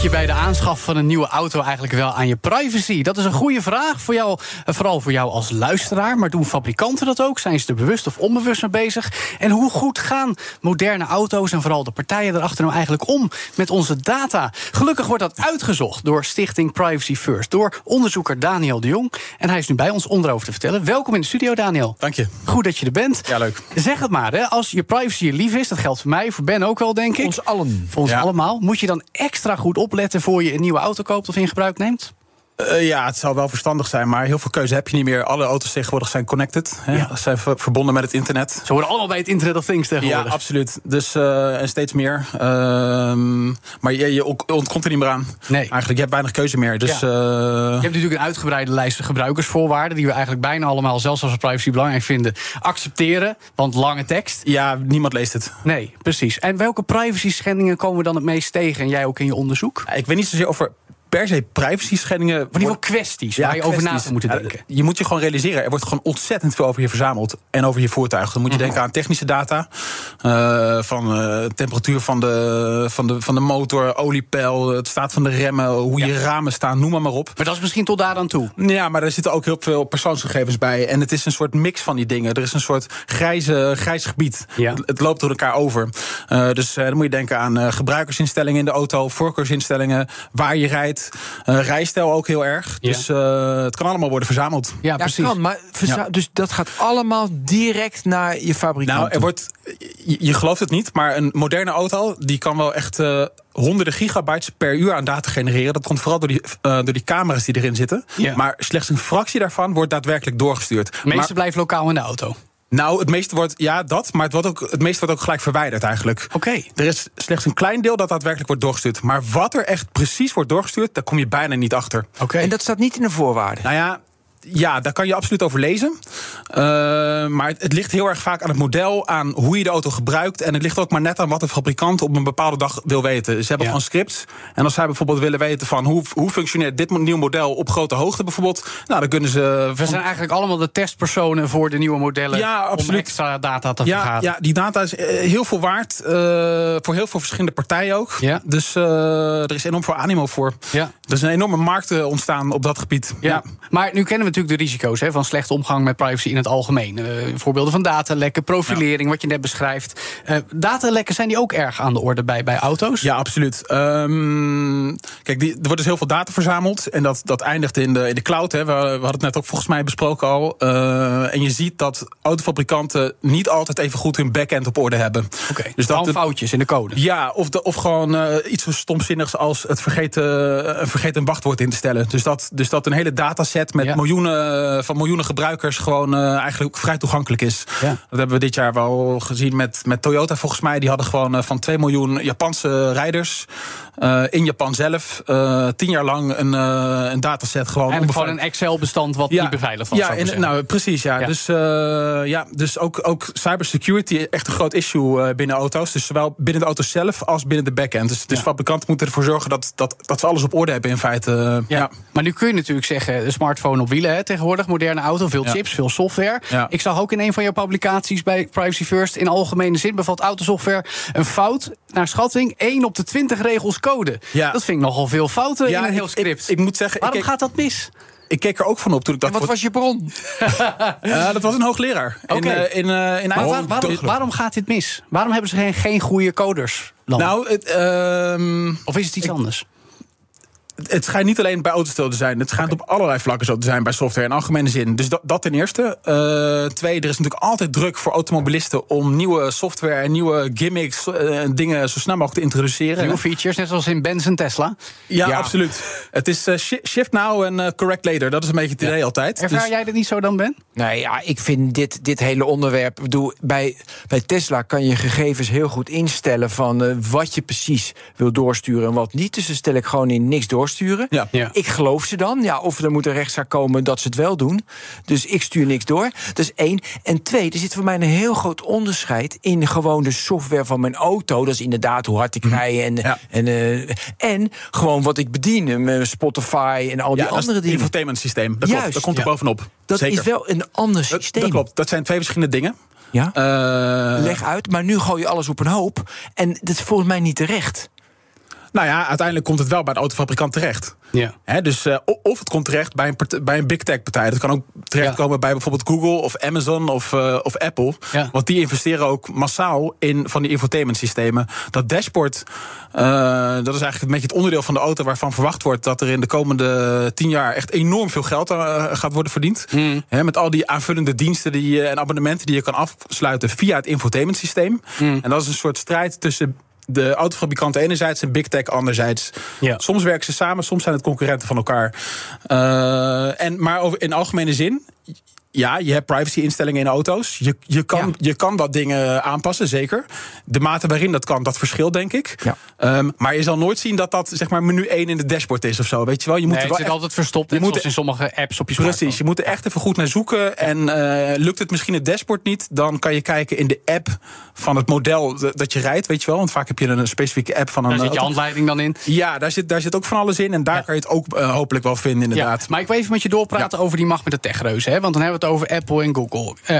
Speaker 4: Je bij de aanschaf van een nieuwe auto eigenlijk wel aan je privacy? Dat is een goede vraag voor jou, eh, vooral voor jou als luisteraar. Maar doen fabrikanten dat ook? Zijn ze er bewust of onbewust mee bezig? En hoe goed gaan moderne auto's en vooral de partijen erachter nou eigenlijk om met onze data? Gelukkig wordt dat uitgezocht door Stichting Privacy First, door onderzoeker Daniel de Jong. En hij is nu bij ons om erover te vertellen. Welkom in de studio, Daniel.
Speaker 9: Dank je.
Speaker 4: Goed dat je er bent.
Speaker 9: Ja, leuk.
Speaker 4: Zeg het maar, hè. als je privacy je lief is, dat geldt voor mij, voor Ben ook wel, denk ik.
Speaker 5: Ons allen.
Speaker 4: Voor ons
Speaker 9: Ja.
Speaker 4: allemaal. Moet je dan extra goed opletten voor je een nieuwe auto koopt of in gebruik neemt?
Speaker 9: Uh, ja, het zou wel verstandig zijn, maar heel veel keuze heb je niet meer. Alle auto's tegenwoordig zijn connected. Hè? Ja. Zijn verbonden met het internet.
Speaker 4: Ze worden allemaal bij het Internet of Things tegenwoordig.
Speaker 9: Ja, absoluut. Dus uh, en steeds meer. Uh, maar je, je ontkomt er niet meer aan. Nee. Eigenlijk, je hebt weinig keuze meer. Dus, ja.
Speaker 4: Je hebt natuurlijk een uitgebreide lijst gebruikersvoorwaarden... die we eigenlijk bijna allemaal, zelfs als we privacy belangrijk vinden... accepteren, want lange tekst.
Speaker 9: Ja, niemand leest het.
Speaker 4: Nee, precies. En welke privacy schendingen komen we dan het meest tegen? En jij ook in je onderzoek?
Speaker 9: Ik weet niet zozeer over per se privacy schendingen.
Speaker 4: Maar die wel kwesties waar je over na zou moeten denken.
Speaker 9: Je moet je gewoon realiseren, er wordt gewoon ontzettend veel over je verzameld en over je voertuig. Dan moet je mhm. denken aan technische data. Uh, van uh, temperatuur van de, van, de, van de motor, oliepeil, het staat van de remmen, hoe je ramen staan, noem maar, maar op.
Speaker 4: Maar dat is misschien tot daar aan toe.
Speaker 9: Ja, maar er zitten ook heel veel persoonsgegevens bij. En het is een soort mix van die dingen. Er is een soort grijze, grijs gebied. Ja. Het, loopt door elkaar over. Uh, dus dan moet je denken aan gebruikersinstellingen in de auto, voorkeursinstellingen, waar je rijdt. Uh, rijstijl ook heel erg. Dus uh, het kan allemaal worden verzameld.
Speaker 5: Ja, precies. Kan, maar ja. Dus dat gaat allemaal direct naar je fabrikant.
Speaker 9: Nou, er wordt, je, je, gelooft het niet, maar een moderne auto die kan wel echt uh, honderden gigabytes per uur aan data genereren. Dat komt vooral door die, door die camera's die erin zitten. Ja. Maar slechts een fractie daarvan wordt daadwerkelijk doorgestuurd.
Speaker 4: Het meeste
Speaker 9: maar,
Speaker 4: blijft lokaal in de auto.
Speaker 9: Nou, het meeste wordt, ja, dat, maar het, wordt ook, het meeste wordt ook gelijk verwijderd eigenlijk.
Speaker 4: Oké.
Speaker 9: Er is slechts een klein deel dat daadwerkelijk wordt doorgestuurd. Maar wat er echt precies wordt doorgestuurd, daar kom je bijna niet achter.
Speaker 5: Oké. En dat staat niet in de voorwaarden?
Speaker 9: Nou ja, ja, daar kan je absoluut over lezen. Uh, maar het, het, ligt heel erg vaak aan het model, aan hoe je de auto gebruikt. En het ligt ook maar net aan wat de fabrikant op een bepaalde dag wil weten. Ze hebben gewoon scripts. En als zij bijvoorbeeld willen weten van hoe, hoe functioneert dit nieuwe model op grote hoogte bijvoorbeeld. Nou, dan kunnen ze.
Speaker 4: We zijn eigenlijk allemaal de testpersonen voor de nieuwe modellen. Ja, absoluut. Om extra data te
Speaker 9: ja,
Speaker 4: vergaren.
Speaker 9: Ja, die data is eh, heel veel waard. Uh, voor heel veel verschillende partijen ook. Ja. Dus uh, er is enorm veel animo voor. Ja. Er is een enorme markt ontstaan op dat gebied.
Speaker 4: Ja. ja. Maar nu kennen we natuurlijk de risico's hè, van slechte omgang met privacy in het algemeen. Uh, voorbeelden van datalekken, profilering, wat je net beschrijft. Uh, datalekken zijn die ook erg aan de orde bij, bij auto's?
Speaker 9: Ja, absoluut. Um, kijk, die, er wordt dus heel veel data verzameld. En dat, dat eindigt in de, in de cloud. Hè. We, we hadden het net ook volgens mij besproken al. Uh, en je ziet dat autofabrikanten niet altijd even goed hun backend op orde hebben.
Speaker 4: Oké, okay, dus dat foutjes in de code.
Speaker 9: Ja, of, de, of gewoon iets zo stomzinnigs als het vergeten, vergeten een wachtwoord in te stellen. Dus dat, dus dat een hele dataset met ja. miljoenen van miljoenen gebruikers gewoon uh, eigenlijk vrij toegankelijk is. Ja. Dat hebben we dit jaar wel gezien met, met Toyota volgens mij. Die hadden gewoon uh, van 2 miljoen Japanse rijders uh, in Japan zelf tien jaar lang een, een dataset gewoon.
Speaker 4: En gewoon een Excel-bestand wat ja, niet beveiligd was.
Speaker 9: Ja, in, nou precies. Ja. ja. Dus, ja, dus ook, ook cybersecurity echt een groot issue binnen auto's. Dus zowel binnen de auto zelf als binnen de backend. Dus, dus fabrikanten moeten ervoor zorgen dat, dat, dat ze alles op orde hebben in feite.
Speaker 4: ja. Maar nu kun je natuurlijk zeggen, de smartphone op wielen hè, tegenwoordig moderne auto, veel chips, veel software. Ik zag ook in een van jouw publicaties bij Privacy First in algemene zin bevat autosoftware een fout naar schatting 1 op de 20 regels code. Ja. Dat vind ik nogal veel fouten in een heel script.
Speaker 9: Ik, ik, moet zeggen,
Speaker 4: waarom gaat dat mis?
Speaker 9: Ik keek er ook van op toen ik.
Speaker 5: En wat was je bron?
Speaker 9: uh, [LAUGHS] dat was een hoogleraar. Okay. In, uh, in, in
Speaker 4: waarom, waarom, gaat dit mis? Waarom hebben ze geen, geen goede coders? Dan?
Speaker 9: Nou, het, uh,
Speaker 4: of is het iets anders?
Speaker 9: Het schijnt niet alleen bij auto's te zijn. Het schijnt op allerlei vlakken zo te zijn bij software in algemene zin. Dus dat, dat ten eerste. Uh, twee, er is natuurlijk altijd druk voor automobilisten om nieuwe software en nieuwe gimmicks uh, dingen zo snel mogelijk te introduceren.
Speaker 4: Nieuwe features, net zoals in Benz en Tesla.
Speaker 9: Ja, absoluut. Het is uh, shift now en correct later. Dat is een beetje het idee altijd.
Speaker 4: Ervaar dus... jij dat niet zo dan, Ben?
Speaker 5: Nee, ja, ik vind dit, dit hele onderwerp. Bedoel, bij, bij Tesla kan je gegevens heel goed instellen van wat je precies wil doorsturen en wat niet. Dus dan stel ik gewoon in niks door doorsturen. Ja. Ik geloof ze dan. Ja, of er moet een rechtszaak komen dat ze het wel doen. Dus ik stuur niks door. Dat is één. En twee, er zit voor mij een heel groot onderscheid in gewoon de software van mijn auto. Dat is inderdaad hoe hard ik mhm. rij en, en, uh, en gewoon wat ik bedien. Mijn Spotify en al die andere dingen. Het
Speaker 9: infotainment systeem. Dat, Juist. dat komt er bovenop.
Speaker 5: Dat is wel een ander systeem.
Speaker 9: Dat, klopt. Dat zijn twee verschillende dingen.
Speaker 5: Ja? Uh, Leg uit, maar nu gooi je alles op een hoop. En dat is volgens mij niet terecht.
Speaker 9: Nou ja, uiteindelijk komt het wel bij de autofabrikant terecht. Ja. dus uh, of het komt terecht bij een, bij een big tech partij. Dat kan ook terechtkomen ja. bij bijvoorbeeld Google of Amazon of, uh, of Apple. Ja. Want die investeren ook massaal in van die infotainment systemen. Dat dashboard, uh, dat is eigenlijk een beetje het onderdeel van de auto waarvan verwacht wordt dat er in de komende tien jaar echt enorm veel geld gaat worden verdiend. Mm. met al die aanvullende diensten die, en abonnementen die je kan afsluiten via het infotainment systeem. Mm. En dat is een soort strijd tussen de autofabrikanten enerzijds en Big Tech anderzijds.
Speaker 4: Ja.
Speaker 9: Soms werken ze samen, soms zijn het concurrenten van elkaar. Uh, en, maar over, in algemene zin, ja, je hebt privacy-instellingen in auto's. Je, je, kan, ja. je kan wat dingen aanpassen, zeker. De mate waarin dat kan, dat verschilt, denk ik.
Speaker 5: Ja.
Speaker 9: Um, maar je zal nooit zien dat dat zeg maar menu 1 in de dashboard is of zo. Weet je wel? Je moet
Speaker 4: nee,
Speaker 9: er wel
Speaker 4: het zit
Speaker 9: echt,
Speaker 4: altijd verstopt, je moet in sommige apps op je
Speaker 9: Precies,
Speaker 4: smartphone.
Speaker 9: je moet er echt even goed naar zoeken. En uh, lukt het misschien het dashboard niet, dan kan je kijken in de app van het model dat je rijdt, weet je wel. Want vaak heb je een specifieke app van een
Speaker 4: Daar zit je handleiding dan in.
Speaker 9: Ja, daar zit, daar zit ook van alles in. En daar
Speaker 4: Ja.
Speaker 9: kan je het ook uh, hopelijk wel vinden, inderdaad.
Speaker 4: Ja, maar ik wil even met je doorpraten over die macht met de techreuzen. Hè? Want dan hebben we het over Apple en Google. Uh,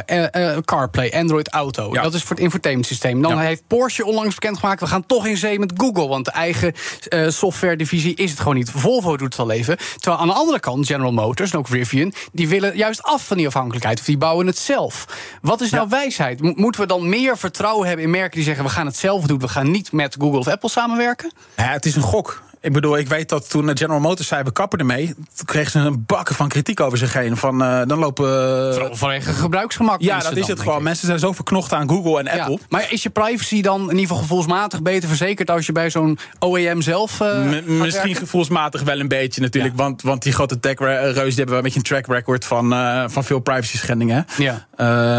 Speaker 4: uh, CarPlay, Android Auto.
Speaker 9: Ja.
Speaker 4: Dat is voor het infotainmentsysteem. Dan
Speaker 9: Ja.
Speaker 4: heeft Porsche onlangs bekendgemaakt... we gaan toch in zee met Google. Want de eigen uh, software-divisie is het gewoon niet. Volvo doet het al even. Terwijl aan de andere kant General Motors en ook Rivian... die willen juist af van die afhankelijkheid. Of die bouwen het zelf. Wat is nou wijsheid? Mo- moeten we dan meer vertrouwen hebben in merken die zeggen... we gaan het zelf doen, we gaan niet met Google of Apple samenwerken?
Speaker 9: Ja, het is een gok. Ik bedoel, ik weet dat toen General Motors zei, we kappen ermee... toen kregen ze een bakken van kritiek over zich heen. Van, uh, dan lopen...
Speaker 4: Vooral vanwege gebruiksgemak.
Speaker 9: ja, dat is het gewoon. Mensen zijn zo verknocht aan Google en
Speaker 4: Ja,
Speaker 9: Apple.
Speaker 4: Maar is je privacy dan in ieder geval gevoelsmatig beter verzekerd als je bij zo'n OEM zelf. uh, gaat
Speaker 9: misschien gevoelsmatig wel een beetje natuurlijk. Want, want die grote tech-reus die hebben wel een beetje een track record van, van veel privacy schendingen.
Speaker 4: Ja.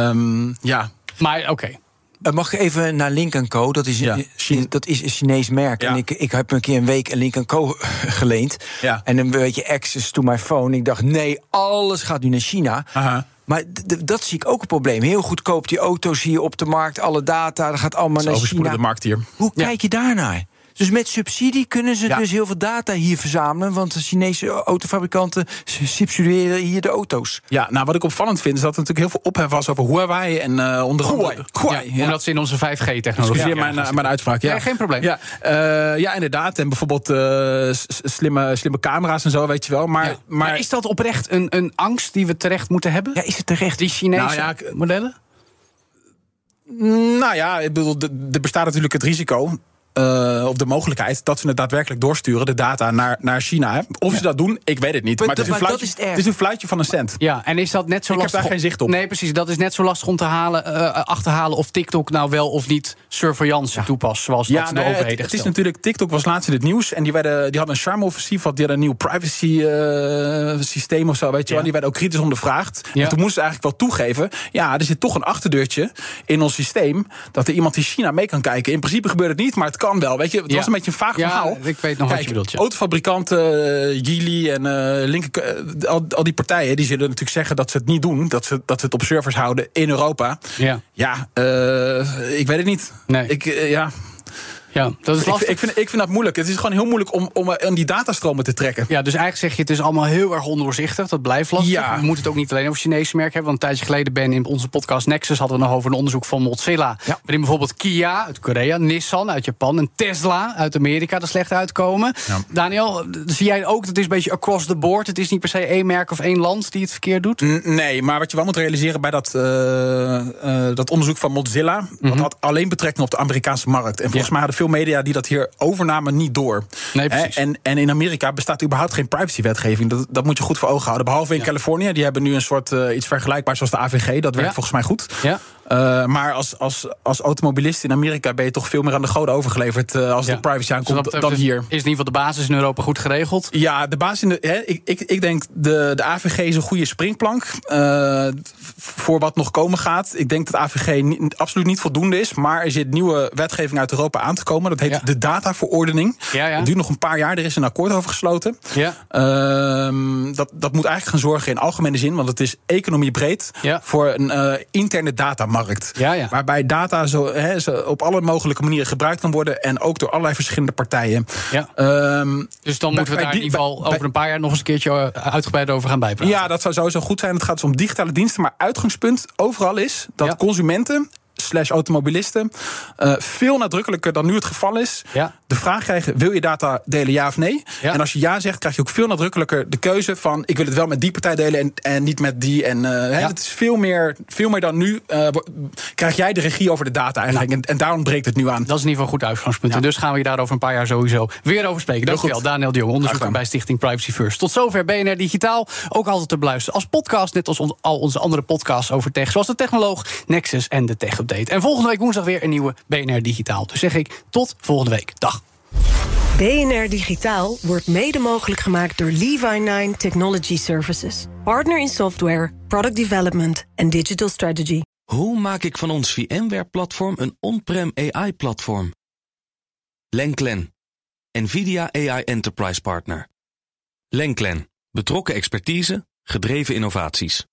Speaker 9: Um, ja.
Speaker 4: Maar oké.
Speaker 5: Mag ik even naar Link Co? Dat is,
Speaker 9: Ja.
Speaker 5: een, dat is een Chinees merk.
Speaker 9: Ja.
Speaker 5: En ik, ik heb een keer een week een Link Co [LAUGHS] geleend.
Speaker 9: Ja.
Speaker 5: En een beetje access to my phone. Ik dacht, nee, alles gaat nu naar China.
Speaker 9: Aha.
Speaker 5: Maar dat zie ik ook een probleem. Heel goedkoop die auto's hier op de markt, alle data, dat gaat allemaal naar China.
Speaker 9: de markt hier.
Speaker 5: Hoe kijk je daarnaar? Dus met subsidie kunnen ze
Speaker 9: Ja.
Speaker 5: dus heel veel data hier verzamelen. Want de Chinese autofabrikanten subsidiëren hier de auto's.
Speaker 9: Ja, nou wat ik opvallend vind is dat er natuurlijk heel veel ophef was over Huawei en uh, onder andere.
Speaker 5: Huawei.
Speaker 9: Huawei,
Speaker 4: Ja,
Speaker 9: ja.
Speaker 4: Omdat ze in onze 5G-technologie.
Speaker 9: Excuseer mijn, uh, mijn uitspraak. Ja.
Speaker 4: Geen probleem.
Speaker 9: Ja, uh, ja inderdaad. En bijvoorbeeld uh, slimme, slimme camera's en zo, weet je wel. Maar,
Speaker 4: Ja.
Speaker 9: maar,
Speaker 4: Maar is dat oprecht een, een angst die we terecht moeten hebben?
Speaker 5: Ja, is het terecht?
Speaker 4: Die Chinese
Speaker 9: Nou ja,
Speaker 4: modellen?
Speaker 9: Nou ja, ik bedoel, er bestaat natuurlijk het risico. Uh, of de mogelijkheid dat ze het daadwerkelijk doorsturen, de data naar, naar China. Hè. Of ze dat doen, ik weet het niet.
Speaker 5: Maar
Speaker 9: Maar, het, is
Speaker 5: maar
Speaker 9: fluitje,
Speaker 5: is het
Speaker 9: is een fluitje van een cent.
Speaker 4: Ja, en is dat net zo
Speaker 9: Ik heb
Speaker 4: lastig?
Speaker 9: daar geen zicht op.
Speaker 4: Nee, precies. Dat is net zo lastig om te halen, uh, achterhalen of TikTok nou wel of niet surveillance toepast, zoals dat
Speaker 9: Ja,
Speaker 4: de
Speaker 9: nee,
Speaker 4: overheden
Speaker 9: het, het is natuurlijk, TikTok was laatst in het nieuws en die, werden, die hadden een charme-offensief, want die hadden een nieuw privacy-systeem of zo, weet je wel.
Speaker 4: Ja.
Speaker 9: Die werden ook kritisch ondervraagd.
Speaker 4: Ja.
Speaker 9: En toen moesten ze eigenlijk wel toegeven, ja, er zit toch een achterdeurtje in ons systeem, dat er iemand in China mee kan kijken. In principe gebeurt het niet, maar het kan wel, weet je. Het
Speaker 4: Ja.
Speaker 9: was een beetje een vaag
Speaker 4: Ja,
Speaker 9: verhaal.
Speaker 4: ik weet nog wat je bedoelt, ja.
Speaker 9: autofabrikanten, uh, Geely en uh, Link, uh, al, al die partijen, die zullen natuurlijk zeggen dat ze het niet doen, dat ze, dat ze het op servers houden in Europa.
Speaker 4: Ja.
Speaker 9: Ja, uh, ik weet het niet.
Speaker 4: Nee.
Speaker 9: Ik, uh, ja.
Speaker 4: Ja, dat is lastig.
Speaker 9: ik, vind, ik vind dat moeilijk. Het is gewoon heel moeilijk om, om, om die datastromen te trekken.
Speaker 4: Ja, dus eigenlijk zeg je het is allemaal heel erg ondoorzichtig. Dat blijft lastig.
Speaker 9: Ja.
Speaker 4: We moeten het ook niet alleen over Chinese merken hebben. Want een tijdje geleden ben in onze podcast Nexus hadden we nog over een onderzoek van Mozilla.
Speaker 5: Ja.
Speaker 4: Waarin bijvoorbeeld Kia uit Korea, Nissan uit Japan en Tesla uit Amerika er slecht uitkomen.
Speaker 9: Ja.
Speaker 4: Daniel, zie jij ook dat het is een beetje across the board? Het is niet per se één merk of één land die het verkeerd doet?
Speaker 9: N- Nee, maar wat je wel moet realiseren bij dat, uh, uh, dat onderzoek van Mozilla... Mm -hmm. dat had alleen betrekking op de Amerikaanse markt. En volgens mij hadden veel media die dat hier overname niet door.
Speaker 4: Nee, precies.
Speaker 9: En, en in Amerika bestaat überhaupt geen privacywetgeving. Dat, dat moet je goed voor ogen houden. Behalve in
Speaker 4: Ja.
Speaker 9: Californië. Die hebben nu een soort uh, iets vergelijkbaars zoals de AVG. Dat werkt
Speaker 4: Ja.
Speaker 9: volgens mij goed.
Speaker 4: Ja.
Speaker 9: Uh, maar als, als, als automobilist in Amerika ben je toch veel meer aan de goden overgeleverd uh, als
Speaker 4: Ja.
Speaker 9: de privacy
Speaker 4: Dus
Speaker 9: aankomt dan
Speaker 4: is-
Speaker 9: hier.
Speaker 4: Is in ieder geval de basis in Europa goed geregeld?
Speaker 9: Ja, de basis in de. Hè, ik, ik, ik denk de, de AVG is een goede springplank uh, voor wat nog komen gaat. Ik denk dat AVG niet, absoluut niet voldoende is. Maar er zit nieuwe wetgeving uit Europa aan te komen. Dat heet
Speaker 4: Ja.
Speaker 9: de dataverordening.
Speaker 4: Ja, ja.
Speaker 9: Het duurt nog een paar jaar. Er is een akkoord over gesloten.
Speaker 4: Ja.
Speaker 9: Uh, dat, dat moet eigenlijk gaan zorgen in algemene zin. Want het is economiebreed voor een interne datamarkt.
Speaker 4: Ja, ja.
Speaker 9: Waarbij data zo, hè, zo op alle mogelijke manieren gebruikt kan worden. En ook door allerlei verschillende partijen.
Speaker 4: Ja.
Speaker 9: Ehm,
Speaker 4: Dus dan
Speaker 9: bij-
Speaker 4: moeten we daar in ieder geval
Speaker 9: bij-
Speaker 4: over een paar jaar nog eens een keertje uh, uitgebreid over gaan bijpraten.
Speaker 9: Ja, dat zou sowieso goed zijn. Het gaat dus om digitale diensten. Maar uitgangspunt overal is dat
Speaker 4: Ja.
Speaker 9: consumenten slash automobilisten uh, veel nadrukkelijker dan nu het geval is.
Speaker 4: Ja.
Speaker 9: De vraag krijgen, wil je data delen ja of nee?
Speaker 4: Ja.
Speaker 9: En als je ja zegt, krijg je ook veel nadrukkelijker de keuze van... ik wil het wel met die partij delen en, en niet met die. En uh, het is veel meer, veel meer dan nu. Uh, wo- krijg jij de regie over de data eigenlijk. En, en daar ontbreekt het nu aan.
Speaker 4: Dat is in ieder geval een goed uitgangspunt. En dus gaan we je daar over een paar jaar sowieso weer over spreken. Dankjewel. Daniel de Jong, onderzoeker bij Stichting Privacy First. Tot zover BNR Digitaal. Ook altijd te beluisteren als podcast, net als on- al onze andere podcasts over tech. Zoals de Technoloog, Nexus en de Tech Update. Update. En volgende week woensdag weer een nieuwe BNR Digitaal. Dus zeg ik tot volgende week. Dag.
Speaker 2: BNR Digitaal wordt mede mogelijk gemaakt door Levi9 Technology Services. Partner in software, product development en digital strategy.
Speaker 1: Hoe maak ik van ons VMware-platform een on-prem AI-platform? Lenklen, NVIDIA AI Enterprise Partner. Lenklen, betrokken expertise, gedreven innovaties.